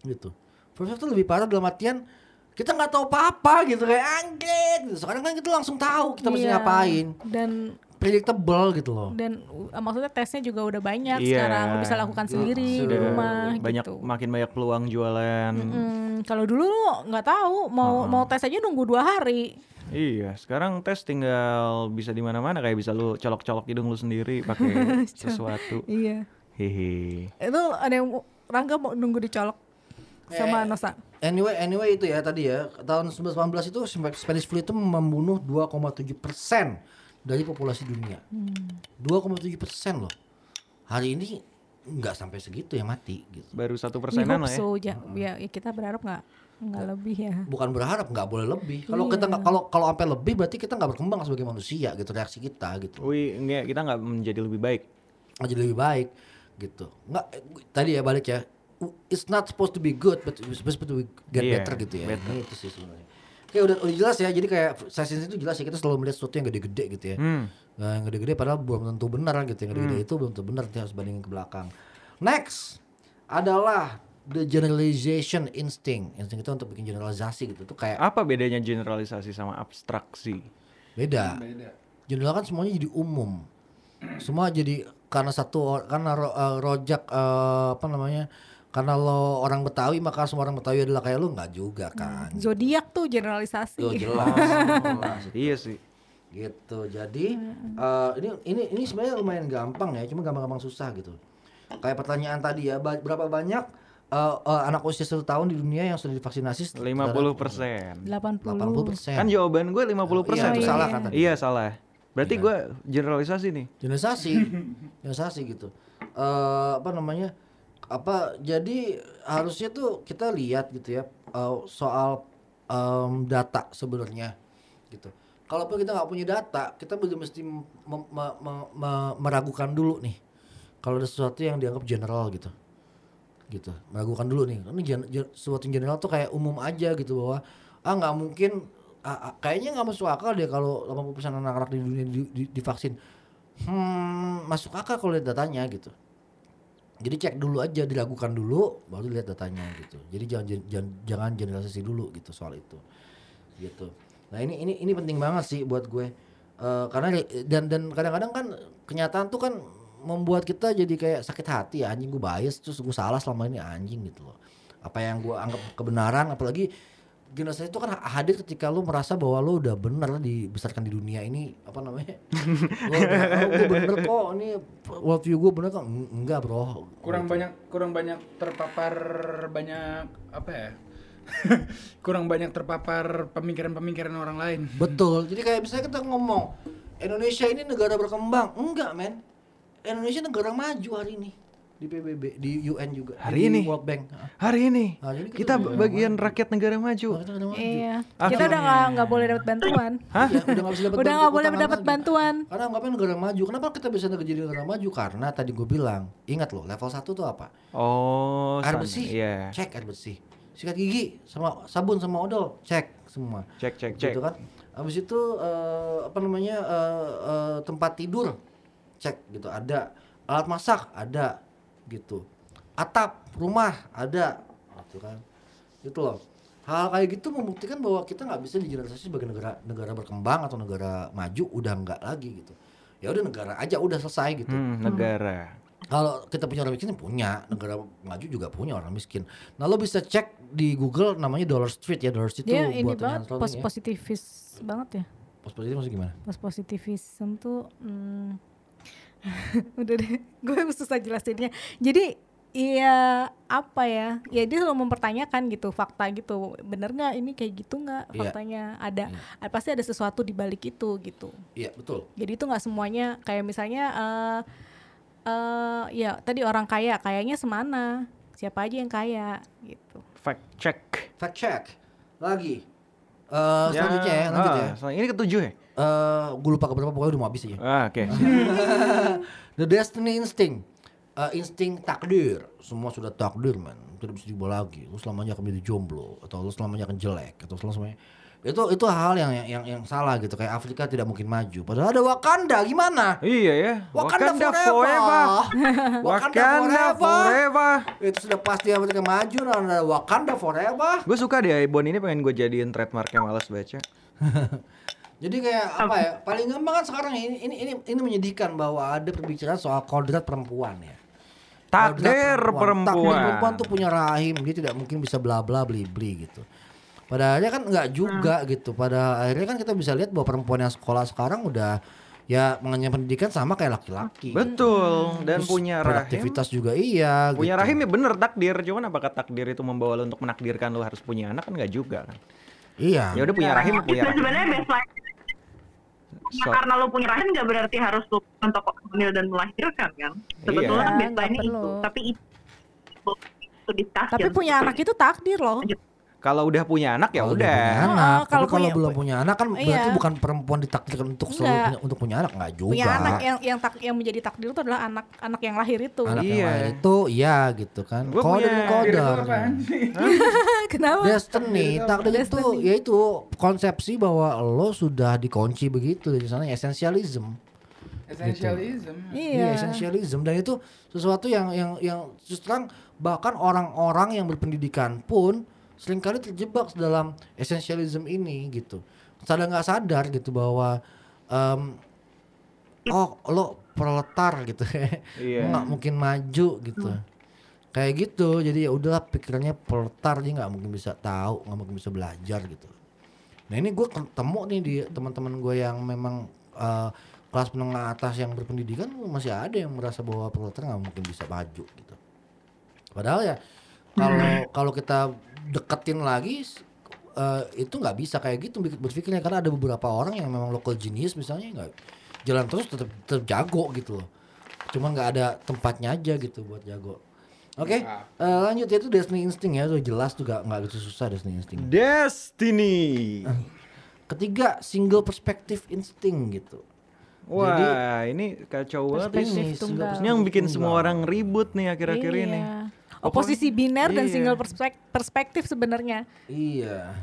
gitu. First wave tuh lebih parah dalam artian kita nggak tahu apa-apa gitu kayak anjir gitu. Sekarang kan kita langsung tahu kita mesti Iya. ngapain. Dan Predictable gitu loh. dan uh, maksudnya tesnya juga udah banyak Iya. sekarang lu bisa lakukan sendiri di Sudah rumah banyak gitu. makin banyak peluang jualan. Hmm, kalau dulu lu nggak tahu mau mau tes aja nunggu dua hari. Iya, sekarang tes tinggal bisa di mana-mana kayak bisa lu colok-colok hidung lu sendiri pakai sesuatu. Iya. Hehe. Itu ada yang Rangga mau nunggu dicolok sama Eh, Nosa. Anyway, anyway itu ya tadi ya tahun 1918 itu Spanish flu itu membunuh 2,7 persen dari populasi dunia. 2,7 persen loh. Hari ini nggak sampai segitu yang mati gitu. Baru satu We persenan lah ya. so, ya. ya kita berharap nggak nggak lebih ya. Bukan berharap nggak boleh lebih. Kalau kita nggak kalau kalau sampai lebih berarti kita nggak berkembang sebagai manusia gitu reaksi kita gitu. Wih, enggak, kita nggak menjadi lebih baik. nggak jadi lebih baik gitu nggak tadi ya balik ya it's not supposed to be good but it's supposed to be get Iya, better gitu ya better. Itu sih sebenarnya Oke udah, udah jelas ya jadi kayak science itu jelas ya kita selalu melihat sesuatu yang gede-gede gitu ya Hmm. Nah, yang gede-gede padahal belum tentu benar gitu yang gede-gede itu belum tentu benar nanti harus bandingin ke belakang next adalah the generalization instinct insting itu untuk bikin generalisasi gitu tuh kayak Apa bedanya generalisasi sama abstraksi? beda Beda. general kan semuanya jadi umum semua jadi karena satu karena ro- eh, rojak eh, apa namanya karena lo orang Betawi maka semua orang Betawi adalah kayak lo nggak juga kan Zodiak tuh generalisasi. Tuh, jelas, jelas. Iya sih. gitu jadi eh, ini ini ini sebenarnya lumayan gampang ya cuma gampang-gampang susah gitu kayak pertanyaan tadi ya ba- berapa banyak eh, eh, anak usia satu tahun di dunia yang sudah divaksinasi 50 persen. 80. 80 persen Kan jawaban gue 50 persen. Iya, itu salah tadi. Iya salah. Berarti gue generalisasi nih. generalisasi generalisasi gitu eh apa namanya apa jadi harusnya tuh kita lihat gitu ya eh, soal em, data sebenarnya gitu kalaupun kita nggak punya data kita belum mesti meragukan dulu nih kalau ada sesuatu yang dianggap general gitu gitu. Meragukan dulu nih. Ini gen, gen- sesuatu yang general tuh kayak umum aja gitu bahwa ah nggak mungkin ah, ah, kayaknya nggak masuk akal deh kalau 80% anak-anak di dunia di, di- divaksin. Hmm masuk akal kalau lihat datanya gitu. Jadi cek dulu aja diragukan dulu baru lihat datanya gitu. Jadi jangan jangan, jangan generalisasi dulu gitu soal itu. Gitu. Nah ini ini ini penting banget sih buat gue. Eh, karena dan dan kadang-kadang kan kenyataan tuh kan membuat kita jadi kayak sakit hati ya anjing gue bias terus gue salah selama ini anjing gitu loh. Apa yang gue anggap kebenaran apalagi generasi itu kan hadir ketika lu merasa bahwa lu udah bener dibesarkan di dunia ini apa namanya? Lu oh, gue bener kok ini worldview gue bener kok. Eng- enggak bro. Kurang Gitu. banyak kurang banyak terpapar banyak apa ya? Kurang banyak terpapar pemikiran-pemikiran orang lain. Betul. Jadi kayak misalnya kita ngomong Indonesia ini negara berkembang, enggak men. Indonesia negara maju hari ini di PBB, di UN juga, Hari di ini? World Bank. Hari ini Hari ini kita negara bagian maju. rakyat negara maju. Kita negara maju. Iya. Ah, Kita udah nggak nggak boleh dapat bantuan. Hah? Iya, udah nggak bisa dapat Udah bantu- nggak boleh dapat bantuan. Karena anggapnya negara maju. Kenapa kita bisa jadi negara maju? Karena tadi gue bilang, ingat loh, level 1 tuh apa? Oh, air bersih, Iya. cek air bersih. Sikat gigi sama sabun sama odol, cek semua. Cek cek cek. gitu kan habis itu eh, apa namanya eh, eh, tempat tidur cek gitu ada. Alat masak ada gitu. Atap rumah ada gitu kan. Gitu loh. Hal kayak gitu membuktikan bahwa kita nggak bisa digeneralisasi sebagai negara negara berkembang atau negara maju udah nggak lagi gitu. Ya udah negara aja udah selesai gitu. Hmm, negara. kalau kita punya orang miskin punya. Negara maju juga punya orang miskin. Nah lo bisa cek di Google namanya Dollar Street ya. Dollar Street tuh ini buatan banget pos ya. positivis banget ya. Pos positif maksudnya gimana? Pos positivism tuh hmm, udah deh gue susah jelasinnya. Jadi Iya apa ya? Ya dia selalu mempertanyakan gitu fakta gitu. Bener nggak ini kayak gitu nggak Iya. faktanya? Ada, ada- pasti ada sesuatu di balik itu gitu. Iya betul. Jadi itu nggak semuanya kayak misalnya eh eh ya tadi orang kaya kayaknya semana? Siapa aja yang kaya gitu. Fact check. Fact check lagi. Eh selanjutnya ya, lanjut ah, ya. Ini ketujuh ya? Eh gue lupa keberapa pokoknya udah mau habis aja. Ah, oke. The Destiny Instinct. Eh, insting takdir. Semua sudah takdir, man. Tidak bisa diubah lagi. Lu selamanya akan menjadi jomblo atau lu selamanya akan jelek atau selamanya itu itu hal yang yang yang, yang salah gitu kayak Afrika tidak mungkin maju padahal ada Wakanda gimana Iya ya. Wakanda forever. Wakanda Wakanda forever. forever. itu sudah pasti Afrika maju dan ada Wakanda forever Gue suka deh Ibon ini pengen gue jadiin trademarknya males baca. Jadi kayak apa ya? Paling gampang kan sekarang ini ini ini, ini menyedihkan bahwa ada perbicaraan soal kodrat perempuan ya. Takdir Kodrat Takdir perempuan. perempuan tuh punya rahim, dia tidak mungkin bisa bla bla beli beli gitu. Padahalnya kan nggak juga gitu. Pada akhirnya kan kita bisa lihat bahwa perempuan yang sekolah sekarang udah ya mengenyam pendidikan sama kayak laki-laki. Betul. Dan Terus punya rahim. produktivitas juga iya. Punya gitu. rahim ya bener takdir. Cuman apakah takdir itu membawa lo untuk menakdirkan lo harus punya anak kan nggak juga kan? Iya. Ya udah punya rahim ya punya rahim. sebenarnya baseline Ya, So- karena lo punya rahim nggak berarti harus lo untuk hamil dan melahirkan kan. Sebetulnya Iya. kan Nggak baseline itu, tapi itu itu. Tapi punya anak itu takdir loh. Kalau udah punya anak ya Kalau udah. punya anak, kalau punya- belum punya anak kan berarti Iya. bukan perempuan ditakdirkan untuk selalu punya, untuk punya anak nggak juga. Punya anak yang yang tak yang menjadi takdir itu adalah anak anak yang lahir itu. anak yang Iya. lahir itu iya gitu kan. Gua Kode punya-? Kenapa? Destiny, takdir itu yaitu konsepsi bahwa lo sudah dikunci begitu dari sana esensialism. Essentialism. Iya. essentialism dan itu sesuatu yang yang yang terang bahkan orang-orang yang berpendidikan pun sering kali terjebak dalam essentialism ini gitu. Sadar nggak sadar gitu bahwa em, oh lo proletar gitu. Iya. nggak mungkin maju gitu. Kayak gitu jadi ya udahlah pikirannya proletar dia nggak mungkin bisa tahu nggak mungkin bisa belajar gitu. Nah ini gue ketemu nih di teman-teman gue yang memang eh, kelas menengah atas yang berpendidikan masih ada yang merasa bahwa proletar nggak mungkin bisa maju gitu. Padahal ya kalau kalau kita deketin lagi eh, itu nggak bisa kayak gitu ber- berpikirnya. Karena ada beberapa orang yang memang local genius misalnya nggak jalan terus tetap tetap jago gitu loh. Cuman nggak ada tempatnya aja gitu buat jago. Oke eh, lanjut ya itu Destiny Instinct ya. Udah jelas tuh nggak nggak gitu susah Destiny Instinct. Destiny. ketiga single perspective instinct gitu. Wah, ini kacau banget. ini. Ini tunggal. Ini yang bikin semua orang ribut nih akhir-akhir ini. Oposisi biner dan Iya. single perspek- perspektif sebenarnya. Iya.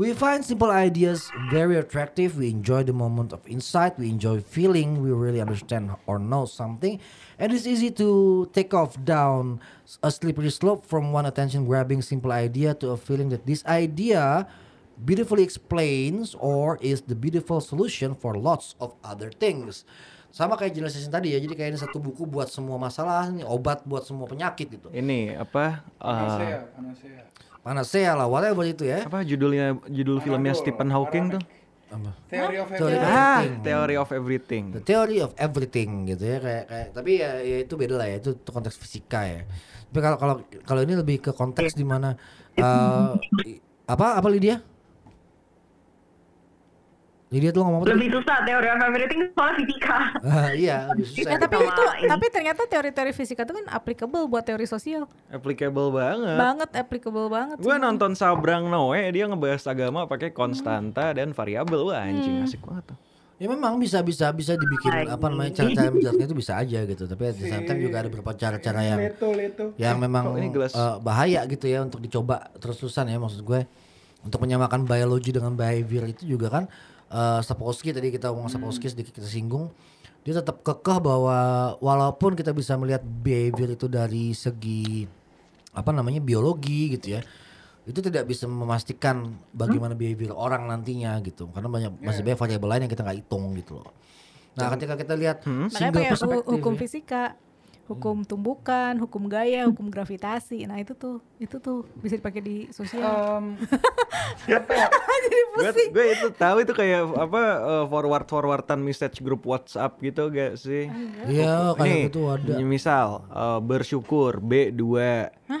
We find simple ideas very attractive. We enjoy the moment of insight. We enjoy feeling we really understand or know something. And it's easy to take off down a slippery slope from one attention grabbing simple idea to a feeling that this idea beautifully explains or is the beautiful solution for lots of other things. Sama kayak jelasin tadi ya. Jadi kayak ini satu buku buat semua masalah, ini obat buat semua penyakit gitu. Ini apa? uh, Panacea, panacea. Panacea lah, whatever itu ya. apa judulnya judul filmnya Panadol, Stephen Hawking tuh? Apa? Theory of Theory of everything. Ah, Everything. Theory of Everything. The theory of everything gitu ya kayak kayak tapi ya, ya itu beda lah ya itu, konteks fisika ya. Tapi kalau kalau kalau ini lebih ke konteks di mana i- apa apa Lydia? Lydia tuh ngomong? Lebih susah teori everything soalnya fisika. Ah, iya, lebih susah. Ya, tapi Sama itu ini. tapi ternyata teori-teori fisika itu kan applicable buat teori sosial. Applicable banget. Banget applicable banget. Gue nonton Sabrang Noe, dia ngebahas agama pakai konstanta dan variabel. Wah anjing asik banget tuh. Ya memang bisa bisa bisa dibikin apa namanya cara-cara menjelaskan itu bisa aja gitu. Tapi at the same time juga ada beberapa cara-cara yang Leto, leto. yang memang kok ini gelas? eh, bahaya gitu ya untuk dicoba terus-terusan ya maksud gue untuk menyamakan biologi dengan behavior itu juga kan eh Sapolsky tadi kita ngomong Sapolsky sedikit kita singgung. Dia tetap kekeh bahwa walaupun kita bisa melihat behavior itu dari segi apa namanya biologi gitu ya itu tidak bisa memastikan bagaimana behavior orang nantinya gitu. Karena banyak masih banyak variabel lain yang kita nggak hitung gitu loh. Nah ketika kita lihat Makanya single perspective hukum ya. fisika. Hukum tumbukan, hukum gaya, hukum gravitasi. Nah itu tuh, itu tuh bisa dipakai di sosial. Em, gue gue itu tahu itu kayak apa eh, forward forwardan message grup WhatsApp gitu gak sih? Iya, kayak gitu ada. Misal eh, bersyukur B2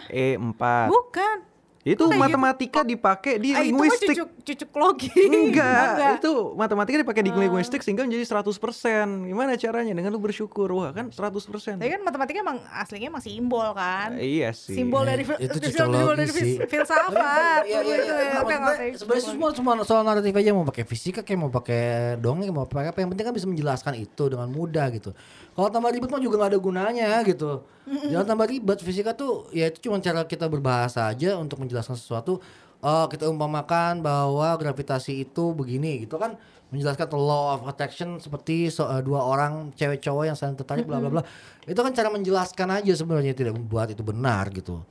E4. Bukan. Itu kayak gitu? matematika dipakai di Ah, itu mah linguistik. cucuk, cucuk logi. Enggak, itu matematika dipakai di linguistik sehingga menjadi 100%. Gimana caranya? Dengan lu bersyukur. Wah, kan 100%. Tapi kan matematika emang aslinya emang simbol kan. Iya sih. Simbol dari itu fil- cocok simbol logi dari sih. fil- filsafat. Iya iya gitu iya. ya. Apa yang Maksudnya, ngatain Sebenarnya semua semua soal naratif aja mau pakai fisika kayak mau pakai dongeng mau pakai apa yang penting kan bisa menjelaskan itu dengan mudah gitu. Kalau tambah ribet mah juga nggak ada gunanya gitu. Jangan tambah ribet. Fisika tuh ya itu cuma cara kita berbahasa aja untuk menjelaskan sesuatu. Oh, kita umpamakan bahwa gravitasi itu begini gitu kan menjelaskan the law of attraction seperti so- eh, dua orang cewek cowok yang saling tertarik bla bla bla. Itu kan cara menjelaskan aja sebenarnya tidak membuat itu benar gitu.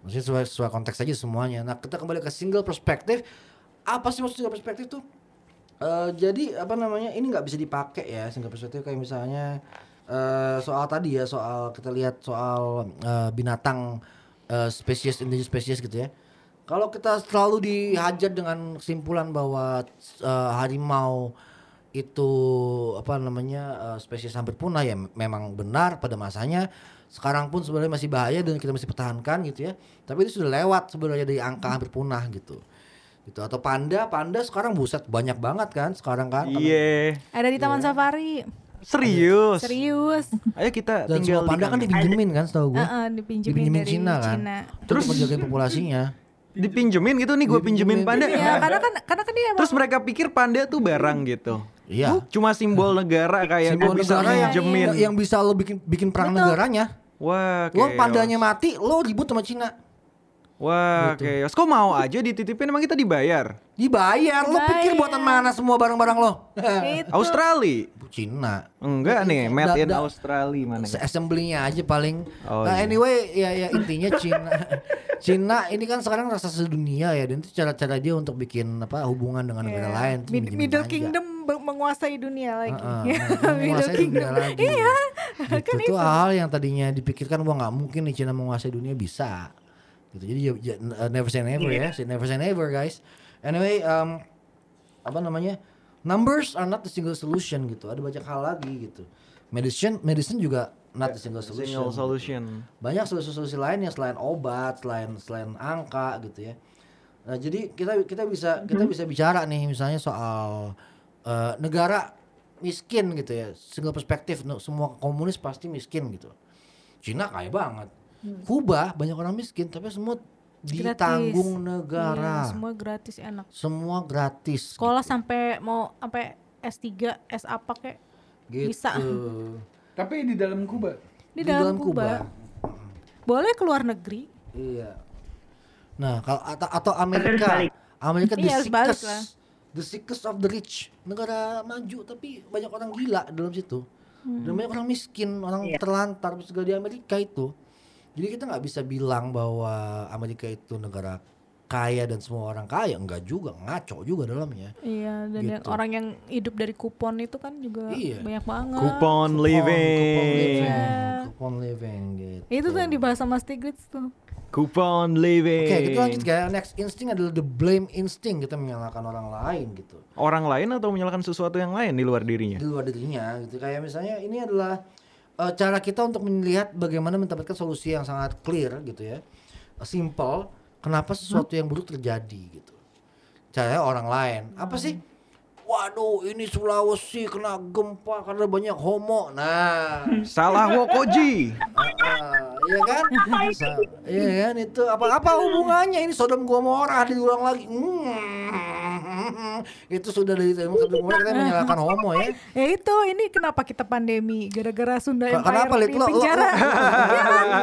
Maksudnya sesuai, sesuai konteks aja semuanya. Nah kita kembali ke single perspektif. Apa sih maksud single perspektif tuh? Eh, jadi apa namanya ini nggak bisa dipakai ya single perspektif kayak misalnya eh, soal tadi ya soal kita lihat soal eh, binatang eh, spesies indigenous spesies gitu ya. Kalau kita selalu dihajar dengan kesimpulan bahwa eh, harimau itu apa namanya eh, spesies hampir punah ya memang benar pada masanya sekarang pun sebenarnya masih bahaya dan kita masih pertahankan gitu ya tapi itu sudah lewat sebenarnya dari angka hampir punah gitu gitu atau panda panda sekarang buset banyak banget kan sekarang kan Iya. Ada di Taman Safari. Serius. Serius. Ayo kita dan tinggal semua panda di kan dipinjemin kan setahu gue Heeh, dipinjemin, dipinjemin dari Cina kan Cina. terus menjaga populasinya dipinjemin gitu nih gue pinjemin panda. Iya, karena kan karena kan dia emang Terus mereka pikir panda tuh barang gitu. iya Cuma simbol negara kayak Simbol bisa negara yang, pinjemin. yang bisa lo bikin bikin perang negaranya Wah, lo chaos. pandanya mati lo ribut sama Cina Wah, Gitu. chaos. Kok mau aja dititipin emang kita dibayar? dibayar lo pikir buatan mana semua barang-barang lo itu. Australia. Cina Enggak nih, Da- made in Australia mana? Se- assembly-nya aja paling. Oh, Nah, iya. anyway ya ya intinya Cina Cina ini kan sekarang rasa sedunia ya dan itu cara-cara dia untuk bikin apa hubungan dengan negara Iya. lain Mid- Middle aja. Kingdom menguasai dunia lagi. Heeh, Middle menguasai dunia Kingdom. lagi. Iya. Gitu tuh hal yang tadinya dipikirkan wah nggak mungkin nih Cina menguasai dunia bisa. Gitu. Jadi ya- ya, uh, never say never ya, say never say never guys. Anyway, um, apa namanya? Numbers are not the single solution gitu. Ada banyak hal lagi gitu. Medicine, medicine juga not the single solution. Single solution. banyak solusi-solusi lain yang selain obat, selain selain angka gitu ya. Nah, jadi kita kita bisa kita bisa bicara nih misalnya soal eh, negara miskin gitu ya, single perspektif no, semua komunis pasti miskin gitu. Cina kaya banget. Kuba banyak orang miskin tapi semua Gratis. ditanggung Iya, negara. semua gratis enak. semua gratis. Sekolah sampai mau sampai S3, S apa kek gitu. bisa. Tapi di dalam Kuba. di, dalam, Kuba. Boleh keluar negeri. Iya. Nah, kalau atau, atau Amerika. Amerika the Iya, sickest, lah. the sickest of the rich, negara maju tapi banyak orang gila dalam situ. Hmm. Dan banyak orang miskin, orang Iya. terlantar segala di Amerika itu. Jadi kita nggak bisa bilang bahwa Amerika itu negara kaya dan semua orang kaya, enggak juga, ngaco juga dalamnya. Iya, dan yang Gitu. orang yang hidup dari kupon itu kan juga Iya. banyak banget. Coupon Coupon living. living, Iya. coupon living gitu. Itu tuh yang dibahas sama Stiglitz tuh. Coupon living. Oke, kita lanjut ya. Next instinct adalah the blame instinct. Kita menyalahkan orang lain gitu. Orang lain atau menyalahkan sesuatu yang lain di luar dirinya? di luar dirinya gitu kayak misalnya ini adalah eh, cara kita untuk melihat bagaimana mendapatkan solusi yang sangat clear gitu ya. Eh, simple kenapa sesuatu yang buruk terjadi gitu. Caranya orang lain. Apa sih? Waduh ini Sulawesi kena gempa karena banyak homo. Nah. Salah Wokoji. Ah, iya kan? Iya kan? Itu apa apa hubungannya? Ini Sodom Gomora diulang lagi. Hmm, itu sudah dari Gomora kita menyalahkan homo ya Ya itu, ini kenapa kita pandemi gara-gara Sunda Empire Kenapa di Lo, penjara.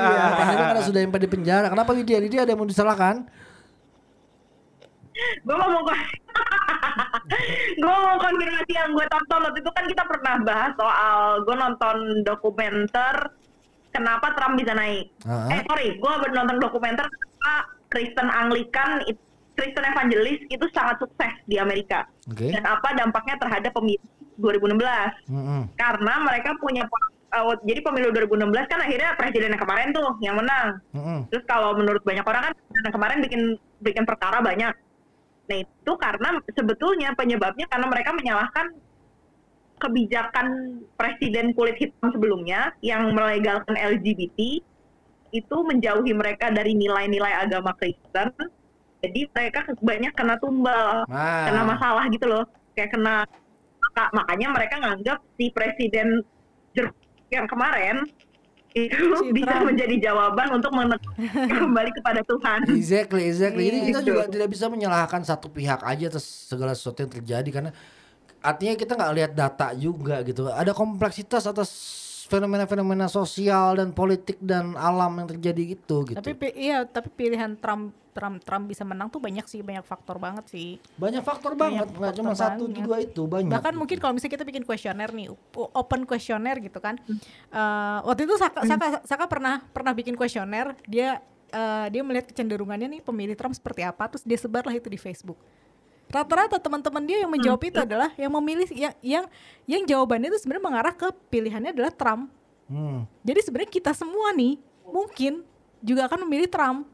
Iya, pandemi karena sudah yang di penjara. Kenapa Lydia? Lydia ada yang mau disalahkan? gue mau kon gue mau konfirmasi yang gue tonton waktu itu kan kita pernah bahas soal gue nonton dokumenter kenapa Trump bisa naik Ah. eh sorry gue nonton dokumenter kenapa Kristen Anglikan it- Kristen Evangelis itu sangat sukses di Amerika Oke. dan apa dampaknya terhadap pemilu 2016 Mm-mm. karena mereka punya uh, jadi pemilu 2016 kan akhirnya presiden yang kemarin tuh yang menang. Mm-mm. Terus kalau menurut banyak orang kan yang kemarin bikin bikin perkara banyak. Nah itu karena sebetulnya penyebabnya karena mereka menyalahkan kebijakan presiden kulit hitam sebelumnya yang melegalkan LGBT itu menjauhi mereka dari nilai-nilai agama Kristen. Jadi mereka banyak kena tumbal, Nah. kena masalah gitu loh. Kayak kena maka- makanya mereka nganggap si presiden yang kemarin itu Si bisa Trump. menjadi jawaban untuk kembali kepada Tuhan. Exactly, exactly. Jadi Iya. kita Gitu. juga tidak bisa menyalahkan satu pihak aja atas segala sesuatu yang terjadi karena artinya kita nggak lihat data juga gitu. Ada kompleksitas atas fenomena-fenomena sosial dan politik dan alam yang terjadi gitu gitu. Tapi pi- iya, tapi pilihan Trump Trump Trump bisa menang tuh banyak sih, banyak faktor banget sih. banyak faktor Banyak banget, nggak cuma satu banget. dua itu banyak. Bahkan gitu. mungkin kalau misalnya kita bikin kuesioner nih, open kuesioner gitu kan. Eh, waktu itu Saka, Saka, Saka pernah pernah bikin kuesioner, dia eh, dia melihat kecenderungannya nih pemilih Trump seperti apa, terus dia sebarlah itu di Facebook. Rata-rata teman-teman dia yang menjawab itu adalah yang memilih yang yang yang jawabannya itu sebenarnya mengarah ke pilihannya adalah Trump. Hmm. Jadi sebenarnya kita semua nih mungkin juga akan memilih Trump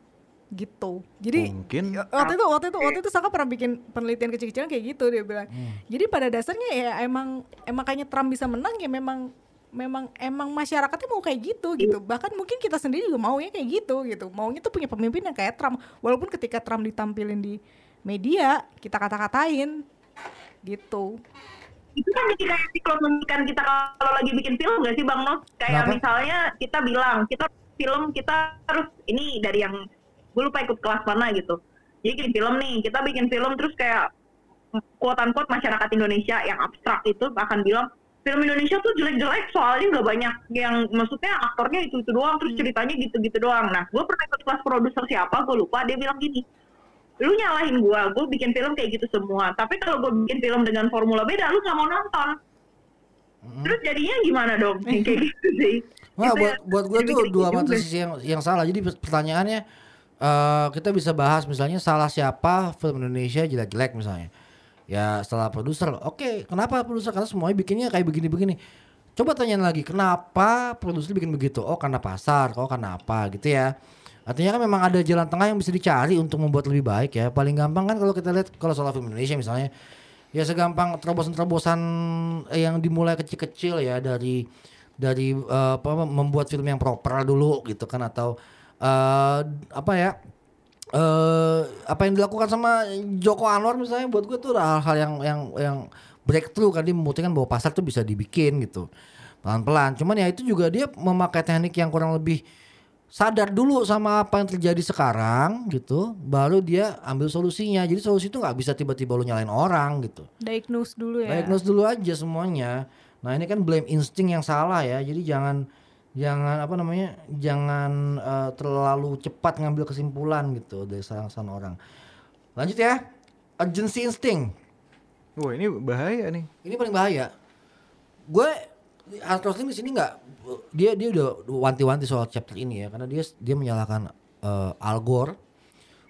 gitu. Jadi Mungkin. Ya, waktu itu waktu itu waktu itu Saka pernah bikin penelitian kecil-kecilan kayak gitu dia bilang. Jadi pada dasarnya ya emang emang kayaknya Trump bisa menang ya memang memang emang masyarakatnya mau kayak gitu gitu. Bahkan mungkin kita sendiri juga maunya kayak gitu gitu. Maunya tuh punya pemimpin yang kayak Trump. Walaupun ketika Trump ditampilin di media kita kata-katain gitu. itu kan jadi kayak siklon membikan kita kalau lagi bikin film gak sih Bang Nos? Kayak Kenapa? misalnya kita bilang, kita film kita harus ini dari yang gue lupa ikut kelas mana gitu. Jadi bikin film nih, kita bikin film terus kayak quote unquote masyarakat Indonesia yang abstrak itu akan bilang film Indonesia tuh jelek-jelek soalnya nggak banyak yang maksudnya aktornya itu itu doang terus ceritanya gitu-gitu doang. Nah, gue pernah ikut kelas produser siapa, gue lupa dia bilang gini, lu nyalahin gua, gua bikin film kayak gitu semua. Tapi kalau gua bikin film dengan formula beda, lu nggak mau nonton. Terus jadinya gimana dong? kayak gitu sih. Wah, Itu buat ya, buat gue tuh dua mata sisi yang yang salah. Jadi pertanyaannya eh kita bisa bahas misalnya salah siapa film Indonesia jelek-jelek misalnya. Ya salah produser. Oke, kenapa produser? Karena semuanya bikinnya kayak begini-begini. Coba tanyain lagi, kenapa produser bikin begitu? Oh, karena pasar, oh karena apa gitu ya. Artinya kan memang ada jalan tengah yang bisa dicari untuk membuat lebih baik ya. Paling gampang kan kalau kita lihat kalau soal film Indonesia misalnya ya segampang terobosan-terobosan yang dimulai kecil-kecil ya dari dari eh, apa membuat film yang proper dulu gitu kan atau eh apa ya eh apa yang dilakukan sama Joko Anwar misalnya buat gue tuh hal-hal yang yang yang breakthrough kan dia membuktikan bahwa pasar tuh bisa dibikin gitu pelan-pelan cuman ya itu juga dia memakai teknik yang kurang lebih sadar dulu sama apa yang terjadi sekarang gitu baru dia ambil solusinya. Jadi solusi itu nggak bisa tiba-tiba lu nyalain orang gitu. Diagnose dulu ya. diagnose dulu aja semuanya. Nah ini kan blame insting yang salah ya. Jadi jangan jangan apa namanya jangan eh, terlalu cepat ngambil kesimpulan gitu dari salah-salah orang. Lanjut ya. Urgency instinct Wah ini bahaya nih. ini paling bahaya. Gue Hans Rosling di sini nggak dia dia udah wanti-wanti soal chapter ini ya karena dia dia menyalahkan eh, Al Gore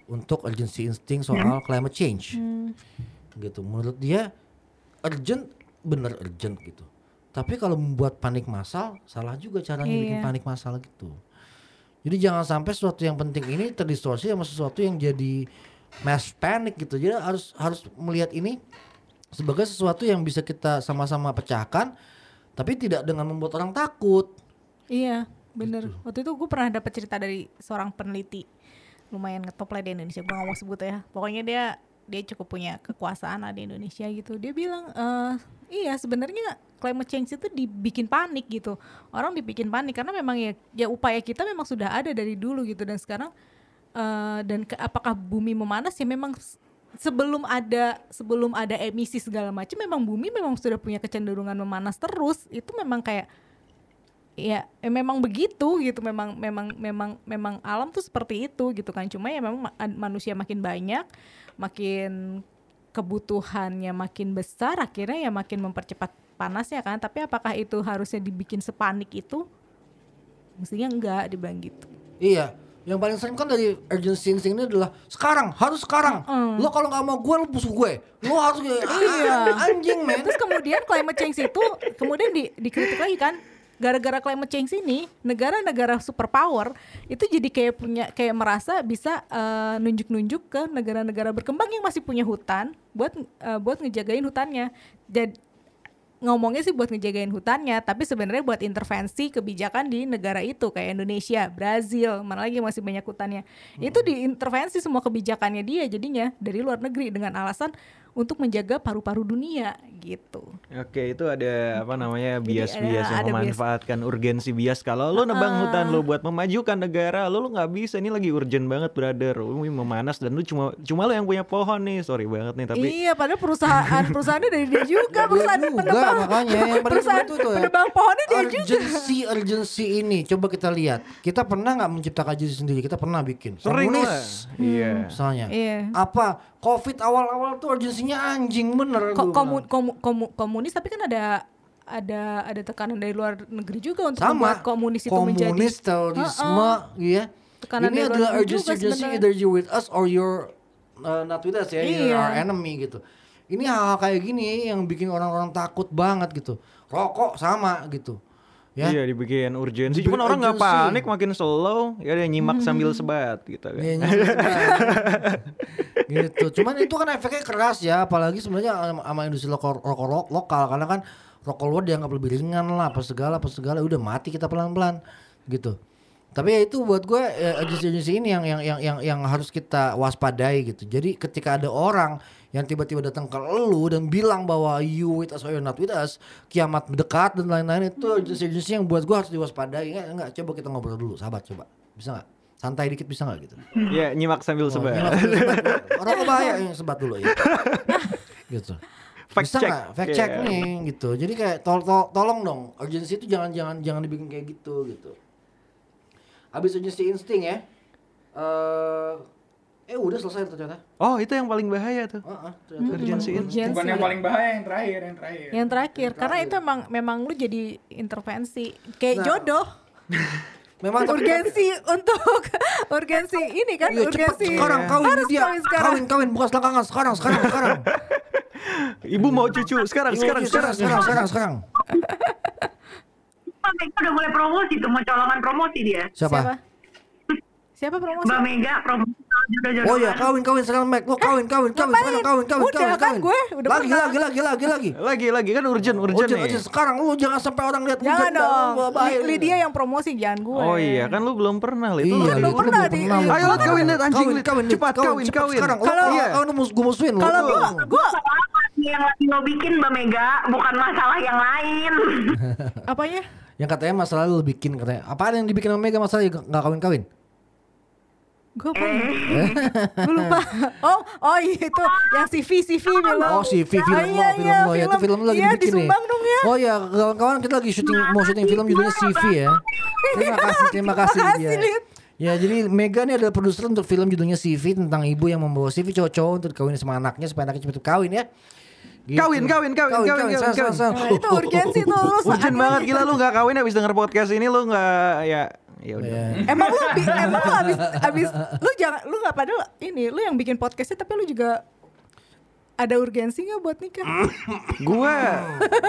untuk urgency instinct soal climate change. Gitu. Menurut dia urgent bener urgent gitu. Tapi kalau membuat panik massal salah juga caranya bikin Iya. panik massal gitu. Jadi jangan sampai sesuatu yang penting ini terdistorsi sama sesuatu yang jadi mass panic gitu. Jadi harus harus melihat ini sebagai sesuatu yang bisa kita sama-sama pecahkan tapi tidak dengan membuat orang takut Iya, bener. Gitu. Waktu itu gue pernah dapat cerita dari seorang peneliti lumayan ngetop lah di Indonesia. Gue mau sebut ya. Pokoknya dia dia cukup punya kekuasaan lah di Indonesia gitu. Dia bilang, eh iya sebenarnya climate change itu dibikin panik gitu. Orang dibikin panik karena memang ya, ya upaya kita memang sudah ada dari dulu gitu dan sekarang eh dan ke- apakah bumi memanas ya memang sebelum ada sebelum ada emisi segala macam memang bumi memang sudah punya kecenderungan memanas terus. Itu memang kayak ya eh, memang begitu gitu. Memang memang memang memang alam tuh seperti itu gitu kan. Cuma ya memang ma- an- manusia makin banyak makin kebutuhannya makin besar akhirnya ya makin mempercepat panasnya kan. Tapi apakah itu harusnya dibikin sepanik itu? Mestinya enggak dibilang gitu. Iya yang paling sering kan dari urgency instinct ini adalah sekarang harus sekarang. Lo kalau nggak mau gue lo busuk gue. Lo harus iya. Anjing men. Terus kemudian climate change itu kemudian di, dikritik lagi kan gara-gara climate change ini negara-negara superpower itu jadi kayak punya kayak merasa bisa eh, nunjuk-nunjuk ke negara-negara berkembang yang masih punya hutan buat eh, buat ngejagain hutannya. Jadi ngomongnya sih buat ngejagain hutannya, tapi sebenarnya buat intervensi kebijakan di negara itu kayak Indonesia, Brazil, mana lagi masih banyak hutannya. Itu diintervensi semua kebijakannya dia jadinya dari luar negeri dengan alasan untuk menjaga paru-paru dunia gitu. Oke, itu ada apa namanya Jadi bias-bias yang ada bias. memanfaatkan urgensi bias. Kalau lu nebang hutan lu buat memajukan negara, lu lu nggak bisa. Ini lagi urgent banget, brother. Lu memanas dan lu cuma cuma lu yang punya pohon nih. Sorry banget nih, tapi iya, padahal perusahaan perusahaannya dari dia juga, perusahaan juga penebang makanya yang perusahaan itu ya. penebang pohonnya dia juga. urgency urgency ini coba kita lihat kita pernah nggak menciptakan urgency sendiri kita pernah bikin sering Iya. misalnya Iya. apa covid awal-awal tuh urgensinya anjing bener Ko- komu- komu- komu- komunis tapi kan ada ada ada tekanan dari luar negeri juga untuk sama. membuat komunis itu menjadi komunis terorisme ya Tekanan ini adalah urgency urgency either you with us or you're uh, not with us ya you're Iya. our enemy gitu. Ini hal-hal kayak gini yang bikin orang-orang takut banget gitu. Rokok sama gitu ya Iya dibikin urgensi. Dibikin Cuman orang nggak panik makin slow. Ya dia nyimak sambil sebat gitu kan. Iya, gitu. Cuman itu kan efeknya keras ya, apalagi sebenarnya sama industri rokok, rokok lo- lokal karena kan rokok luar dianggap lebih ringan lah, apa segala apa segala, udah mati kita pelan-pelan gitu. Tapi ya itu buat gue ya, agensi-agensi ini yang yang yang yang yang harus kita waspadai gitu. Jadi ketika ada orang yang tiba-tiba datang ke lu dan bilang bahwa you with us or you're not with us, kiamat mendekat dan lain-lain itu agensi-agensi yang buat gue harus diwaspadai. Enggak, enggak, coba kita ngobrol dulu, sahabat coba. Bisa nggak? Santai dikit bisa nggak gitu? Iya nyimak sambil Oh, sebat. Orang bahaya yang sebat dulu ya. gitu. Fact Bisa nggak? Fact check Iya. nih gitu. Jadi kayak tol tol- tolong dong, urgency itu jangan jangan jangan dibikin kayak gitu gitu. Habis urgency insting ya. Eh eh udah selesai ternyata. Oh itu yang paling bahaya tuh. Heeh, ternyata. Urgensi ini. Urgensi. Bukan yang paling bahaya yang terakhir, yang terakhir. yang terakhir karena itu emang memang lu jadi intervensi kayak Nah, jodoh Memang tapi- urgensi untuk urgensi ini kan Iya, cepet urgensi sekarang kawin harus dia. kawin sekarang Kawin kawin bukan selangkangan sekarang sekarang sekarang. Ibu mau cucu sekarang Iya, sekarang sekarang sekarang. sekarang sekarang sekarang. Udah mulai promosi tuh, mau colongan promosi dia. Siapa? siapa siapa promosi Mbak Mega promosi. Oh iya kawin kawin sekarang Mac lo kawin kawin kawin sekarang kawin kawin Udah kawin kan kawin. gue, udah lagi lagi lagi lagi lagi. Lagi lagi kan urgent urgent Urgent, nih. urgent. sekarang lu jangan sampai orang lihat jangan dong Lydia yang promosi jangan gue Oh iya kan lu belum pernah Lid. Iya, belum pernah di- lu Ayo, Lid, kawin, Lid, anjing, Kawin, kawin. Cepat, kawin, kawin. Sekarang, Kalau- kalau kawin mus gue musuhin lu. kalau gue lu- gue yang lagi lo bikin Mbak Mega, bukan masalah yang lain. apanya Yang katanya masalah lu bikin katanya. Apaan yang dibikin sama Mega masalah nggak kawin kawin? Gue apa gue lupa oh oh iya itu yang CV CV film Oh si film lo, Ah, iya, film iya, lo ya, itu film lo lagi iya, dibikin nih. disumbang dong ya Oh ya, kawan-kawan kita lagi syuting mau syuting film judulnya CV ya. Terima kasih, terima kasih. Lid. Ya jadi Mega nih adalah produser untuk film judulnya CV tentang ibu yang membawa CV cowok-cowok untuk kawin sama anaknya supaya anaknya cepet kawin ya. Gitu. Kawin, kawin, kawin, kawin, kawin, sang, kawin. sang. Nah, itu urgensi tuh lu Urgent saatnya- banget gila lu nggak kawin habis denger podcast ini lu nggak ya ya udah. Ya. Emang lu bi- emang lu abis abis lu jangan lu nggak padahal ini lu yang bikin podcastnya tapi lu juga ada urgensi nggak buat nikah? Gua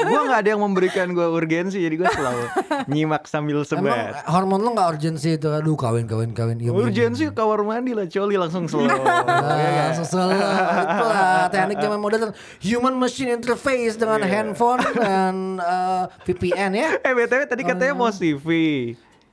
gua nggak ada yang memberikan gua urgensi jadi gua selalu nyimak sambil Emang sebat. hormon lu gak urgensi itu Aduh kawin kawin kawin Iya. Urgensi kamar mandi lah coli langsung slow. Ya Ah, kan? sesuai itulah teknik zaman modern human machine interface dengan Iya. handphone dan eh, VPN ya Eh BTW tadi katanya mau CV.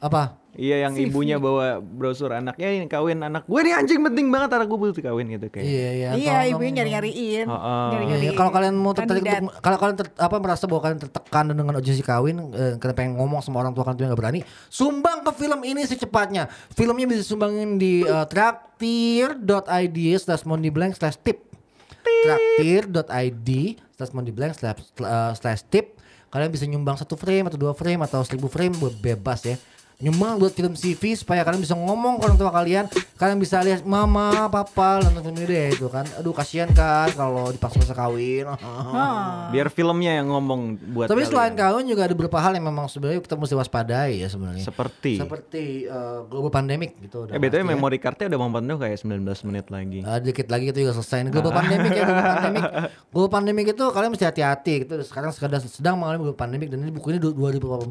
apa Iya yang CV. ibunya bawa brosur anaknya ini kawin anak gue nih anjing penting banget anak gue butuh kawin gitu kayak. iya iya iya ibunya nyari nyariin. Heeh. Iya, iya. kalau kalian mau tertarik untuk kalau kalian ter- apa merasa bahwa kalian tertekan dengan urgensi kawin, eh, kalian pengen ngomong sama orang tua kalian tapi nggak berani, sumbang ke film ini secepatnya. Filmnya bisa sumbangin di uh, traktir.id slash mondiblank slash tip. Traktir.id slash mondiblank slash, uh, slash tip. Kalian bisa nyumbang satu frame atau dua frame atau seribu frame be- bebas ya. Nyumbang buat film CV supaya kalian bisa ngomong ke orang tua kalian kalian bisa lihat mama papa nonton film ini deh itu kan aduh kasihan kan kalau dipaksa-paksa kawin Ah. Biar filmnya yang ngomong buat tapi kalian. selain kawin juga ada beberapa hal yang memang sebenarnya kita mesti waspadai ya sebenarnya seperti seperti eh, global pandemic gitu udah Eh BTW ya. memory cardnya udah mau penuh kayak 19 menit lagi. Ah, dikit lagi itu juga selesai. Global pandemic ya, global pandemic. Global pandemic itu kalian mesti hati-hati. Gitu. Sekarang sedang sedang mengalami global pandemic dan ini buku ini du- 2018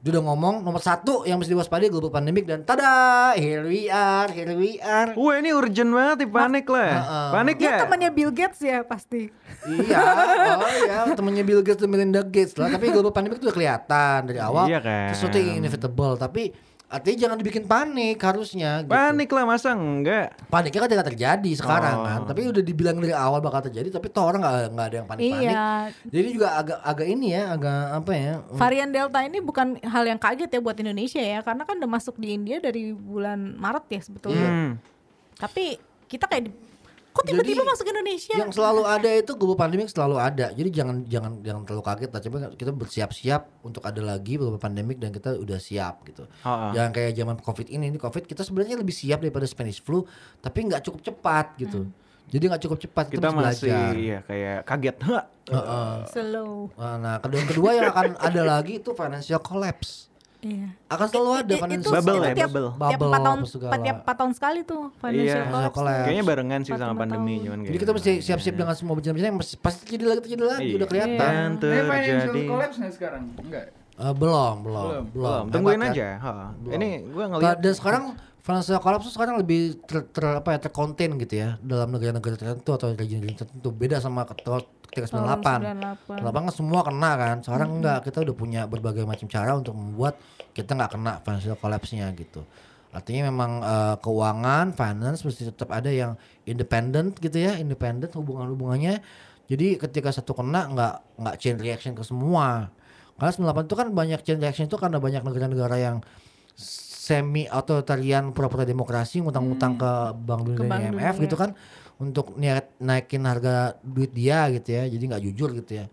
dia udah ngomong nomor satu yang mesti diwaspadai global pandemic dan tada here we are here we are Wah ini urgent banget nih panik lah. Panik Dia ya? temannya Bill Gates ya pasti. iya oh iya temennya Bill Gates dan Melinda Gates lah tapi global pandemic itu udah kelihatan dari awal Iya kan. sesuatu yang inevitable tapi artinya jangan dibikin panik harusnya gitu. Panik lah masa enggak? paniknya kan tidak terjadi sekarang Oh. kan tapi udah dibilang dari awal bakal terjadi tapi toh orang nggak nggak ada yang panik-panik Iya. jadi juga agak agak ini ya agak apa ya Varian Delta ini bukan hal yang kaget ya buat Indonesia ya, karena kan udah masuk di India dari bulan Maret ya sebetulnya. Hmm. Tapi kita kayak di- kok tiba-tiba masuk Indonesia? yang selalu ada itu global pandemic selalu ada jadi jangan jangan jangan terlalu kaget lah coba kita bersiap-siap untuk ada lagi global pandemic dan kita udah siap gitu Oh, oh. jangan kayak zaman covid ini ini covid kita sebenarnya lebih siap daripada Spanish flu tapi nggak cukup cepat gitu jadi nggak cukup cepat kita, Kita masih belajar ya kayak kaget. Hah. Heeh. Slow. nah kedua yang kedua yang akan ada lagi itu financial collapse Iya. akan selalu ada I- i- financial Bubble itu ya, tiap, bubble. tiap Bubble empat tahun, apa segala. tiap empat tahun sekali tuh financial Iya. collapse. collapse. Kayaknya barengan sih sama pandemi tahun. cuman jadi kayak kita mesti siap-siap dengan semua bencana-bencana yang pasti terjadi lagi terjadi lagi Iya. udah kelihatan Dan Ini financial terjadi. collapse nggak sekarang? Enggak. Eh, belum, belum, Belum. Belum, tungguin Hebat, aja. kan? Ha. Belum. Ini gua Nah, ngeliat dan sekarang financial collapse tuh sekarang lebih ter, ter- apa ya terkonten gitu ya dalam negara-negara tertentu atau region-region tertentu beda sama ketika ketika 98. 98. 98 kan semua kena kan. Sekarang enggak, kita udah punya berbagai macam cara untuk membuat kita nggak kena financial collapse-nya gitu. Artinya memang eh, keuangan, finance mesti tetap ada yang independent gitu ya, independent hubungan-hubungannya. Jadi ketika satu kena nggak nggak chain reaction ke semua. Karena 98 itu kan banyak chain reaction itu karena banyak negara-negara yang semi authoritarian pura-pura demokrasi ngutang-ngutang ke Bank Dunia Ke Bank IMF Dunia. gitu kan untuk niat naikin harga duit dia gitu ya. Jadi nggak jujur gitu ya.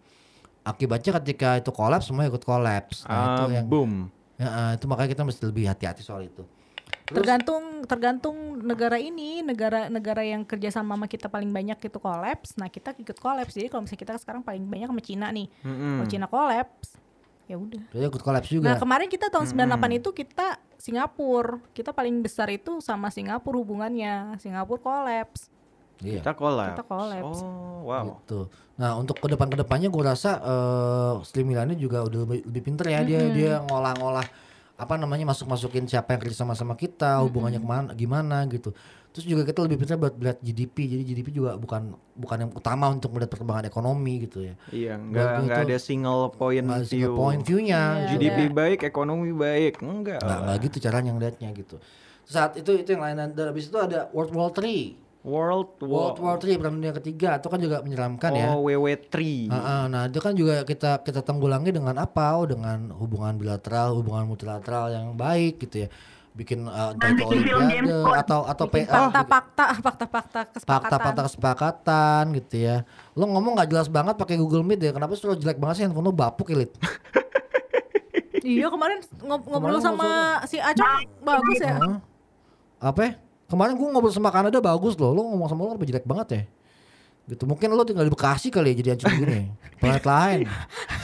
Akibatnya ketika itu kolaps semua ikut kolaps. Nah, itu ah, yang boom. ya, ah, itu makanya kita mesti lebih hati-hati soal itu. tergantung tergantung negara ini negara-negara yang kerjasama sama kita paling banyak itu kolaps nah kita ikut kolaps jadi kalau misalnya kita sekarang paling banyak sama Cina nih Mm-mm. kalau Cina kolaps ya udah ikut kolaps nah juga. kemarin kita tahun 98 itu kita Singapura kita paling besar itu sama Singapura hubungannya Singapura kolaps Iya. Kita collab. Kita collapse. Oh, wow. Gitu. Nah untuk ke depan ke depannya gue rasa eh Sri Milani juga udah lebih, lebih pinter ya dia dia ngolah-ngolah apa namanya masuk-masukin siapa yang kerja sama sama kita hubungannya ke mana gimana gitu. Terus juga kita lebih pintar buat melihat GDP jadi GDP juga bukan bukan yang utama untuk melihat perkembangan ekonomi gitu ya. Iya, enggak enggak itu ada single point Nggak ada view. single point view-nya. Iya, GDP iya. baik, ekonomi baik. Enggak. Nggak, lah. nggak gitu caranya ngeliatnya gitu. Saat itu itu yang lain dan habis itu ada World War 3. World World War 3 perang dunia ketiga itu kan juga menyeramkan ya. Oh, WW3. Ah, ah, nah itu kan juga kita kita tanggulangi dengan apa? Oh, dengan hubungan bilateral, hubungan multilateral yang baik gitu ya. Bikin uh, entah itu olimpiade atau atau Bikin PA fakta-fakta fakta-fakta kesepakatan fakta-fakta kesepakatan gitu ya. Lo ngomong nggak jelas banget pakai Google Meet ya. Kenapa sih lo jelek banget sih handphone lo bapuk elit? iya kemarin ngob- ngobrol Kemarin sama si Acong bagus ya? Apa? Kemarin gua ngobrol sama Kanada bagus loh. Lo ngomong sama lo apa jelek banget ya? Gitu. Mungkin lo tinggal di Bekasi kali ya jadi hancur begini. Planet lain.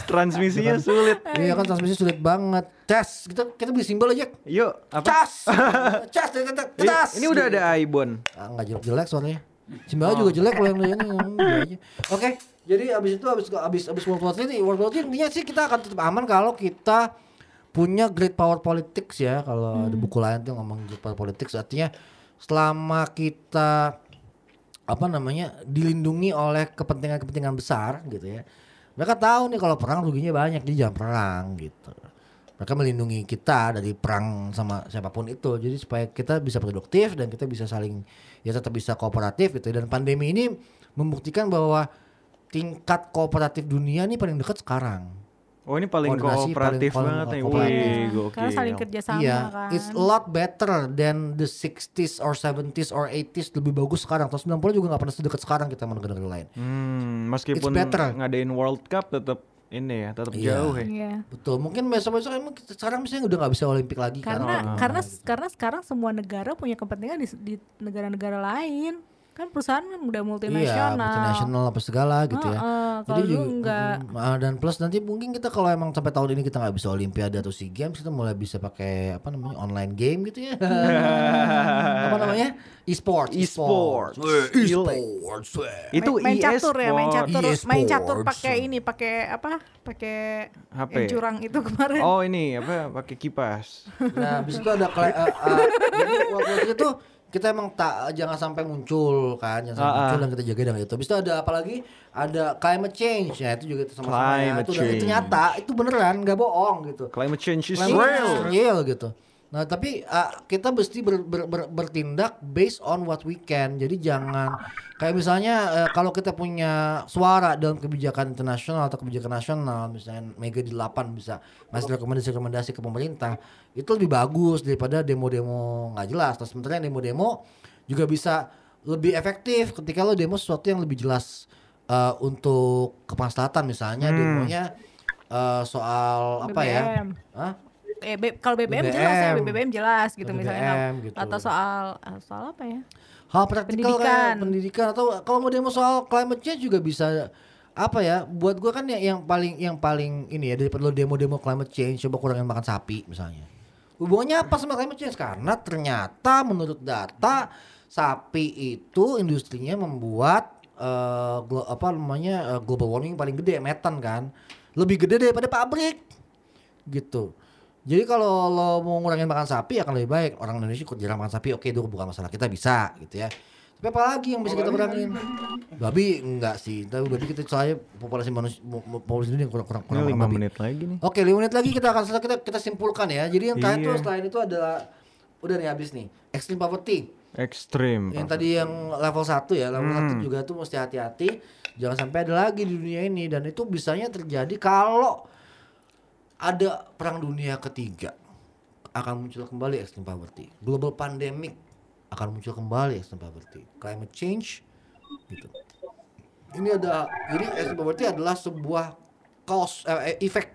Transmisinya sulit. Iya kan transmisi sulit banget. Cas, kita kita beli simbol aja. Yuk, apa? Cas, cas, cas, Ini, ini udah ada Aibon. Ah, nggak jelek jelek soalnya. Simbalnya juga jelek kalau yang ini. hmm. Oke, jadi abis itu abis abis abis World War III, World War III intinya sih kita akan tetap aman kalau kita punya great power politics ya. Kalau ada buku lain tuh ngomong great power politics artinya selama kita apa namanya dilindungi oleh kepentingan-kepentingan besar gitu ya. Mereka tahu nih kalau perang ruginya banyak jadi jangan perang gitu. Mereka melindungi kita dari perang sama siapa pun itu. Jadi supaya kita bisa produktif dan kita bisa saling ya tetap bisa kooperatif gitu. Dan pandemi ini membuktikan bahwa tingkat kooperatif dunia ini paling dekat sekarang. Oh, ini paling Koordinasi kooperatif paling- banget paling nih. kooperatif. Wih, karena gokil. saling kerjasama iya, kan it's a lot better than the 60s or 70s or 80s lebih bagus sekarang. Tahun 90 juga nggak pernah sedekat sekarang kita sama negara-negara lain. Hmm, meskipun It's better. ngadain World Cup tetap ini ya tetap Iya. jauh ya. Iya. Betul. Mungkin besok-besok emang kita- sekarang misalnya udah nggak bisa Olimpik lagi Karena kan. karena karena sekarang semua negara punya kepentingan di, di negara-negara lain. Kan perusahaan kan udah Iya, multinasional. multinasional apa segala gitu ya. Heeh, kalau dulu enggak. mm, ah, dan plus nanti mungkin kita kalau emang sampai tahun ini kita nggak bisa Olimpiade atau SEA Games kita mulai bisa pakai apa namanya online game gitu ya. apa namanya? E-sports. E-sports. Weh, Gila. E-sports. weh. Itu main, catur ya, main catur, main catur pakai ini, pakai apa? Pakai HP. yang curang itu kemarin. Oh ini apa pakai kipas. Nah, habis itu ada eh, eh, jadi waktu itu kita emang tak jangan sampai muncul kan, jangan sampai Ah, ah. muncul dan kita jaga dengan itu. Habis itu ada apa lagi? Ada climate change ya itu juga itu sama-sama ya. Climate Itu, dan itu nyata, itu beneran nggak bohong gitu. Climate change is Climate real. is real gitu. Nah, tapi uh, kita mesti ber- ber- ber- bertindak based on what we can. Jadi jangan kayak misalnya uh, kalau kita punya suara dalam kebijakan internasional atau kebijakan nasional, misalnya Mega di 8 bisa ngasih rekomendasi-rekomendasi ke pemerintah, itu lebih bagus daripada demo-demo nggak jelas. Terus sementara yang demo-demo juga bisa lebih efektif ketika lo demo sesuatu yang lebih jelas uh, untuk kemaslahatan misalnya demonya uh, soal apa ya? BBM. Hah? Eh, B- kalau BBM, jelas ya, BBM. BBM jelas gitu BBM misalnya. gitu. Atau soal ah, soal apa ya? hal praktikal Pendidikan. kayak pendidikan atau kalau mau demo soal climate change juga bisa apa ya buat gua kan yang, yang paling yang paling ini ya daripada lo demo-demo climate change coba kurangin makan sapi misalnya hubungannya apa sama climate change karena ternyata menurut data sapi itu industrinya membuat eh, glo- apa namanya eh, global warming paling gede metan kan lebih gede daripada pabrik gitu. Jadi kalau lo mau ngurangin makan sapi akan lebih baik. Orang Indonesia ikut jarang makan sapi, oke itu bukan masalah kita bisa gitu ya. Tapi apa lagi yang bisa kita kurangin? Babi enggak sih. Tapi babi kita soalnya populasi manusia populasi dunia kurang kurang kurang makan lima menit lagi nih. Oke, 5 menit lagi kita akan kita kita simpulkan ya. Jadi yang terakhir Iya. tuh selain itu adalah udah nih habis nih. Extreme poverty. Ekstrim. Yang tadi yang level 1 ya, level 1 juga tuh mesti hati-hati. Jangan sampai ada lagi di dunia ini dan itu bisanya terjadi kalau ada perang dunia ketiga akan muncul kembali extreme poverty. Global pandemic akan muncul kembali extreme poverty. Climate change gitu. Ini ada jadi extreme poverty adalah sebuah cause eh, eh, efek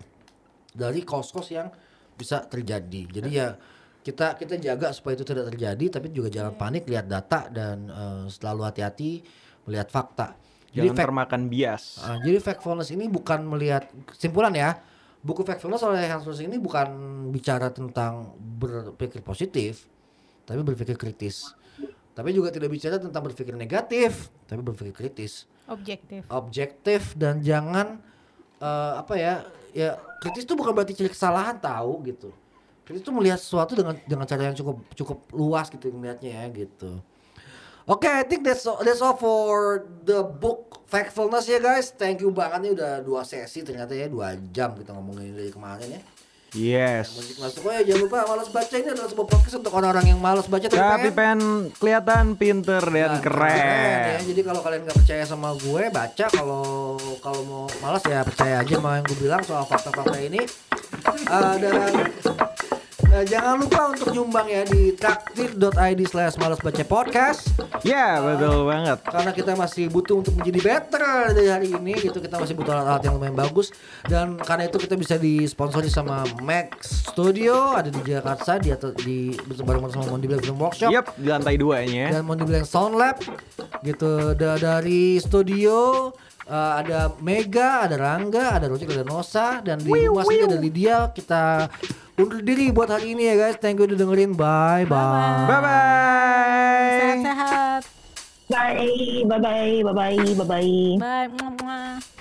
dari cause-cause yang bisa terjadi. Jadi ya kita kita jaga supaya itu tidak terjadi tapi juga jangan panik lihat data dan eh, selalu hati-hati melihat fakta. Jadi Jangan fact- termakan bias. Ah, jadi factfulness ini bukan melihat kesimpulan ya. Buku factfulness oleh Hans Rosling ini bukan bicara tentang berpikir positif, tapi berpikir kritis. Tapi juga tidak bicara tentang berpikir negatif, tapi berpikir kritis, Objektif. objektif dan jangan eh, apa ya? Ya kritis itu bukan berarti cari kesalahan tahu gitu. Kritis itu melihat sesuatu dengan dengan cara yang cukup cukup luas gitu melihatnya ya gitu. Oke, I think that's all, that's all for the book Factfulness ya guys. Thank you banget nih udah dua sesi ternyata ya dua jam kita ngomongin dari kemarin ya. Yes. Musik masuk oh ya jangan lupa malas baca ini adalah sebuah podcast untuk orang-orang yang malas baca tapi, Tapi pengen- pengen kelihatan pinter dan Nah, keren. ya. Jadi kalau kalian nggak percaya sama gue baca kalau kalau mau malas ya percaya aja sama yang gue bilang soal fakta-fakta ini. Eh, dan eh, jangan lupa untuk nyumbang ya di traktir.id slash malas baca podcast. Ya betul banget. karena kita masih butuh untuk menjadi better dari hari ini gitu. Kita masih butuh alat-alat yang lumayan bagus. Dan karena itu kita bisa disponsori sama Max Studio ada di Jakarta di atau di bareng sama Mondi Black Film Workshop. Yap di lantai duanya. dan Mondi Black Sound Lab gitu. Da- dari studio eh, ada Mega, ada Rangga, ada Rojek, ada Nosa dan di rumah sini ada Lydia. Kita undur diri buat hari ini ya guys. Thank you udah dengerin. Bye bye, Bye bye. Sehat-sehat. Bye, bye bye, bye bye, bye bye. Bye.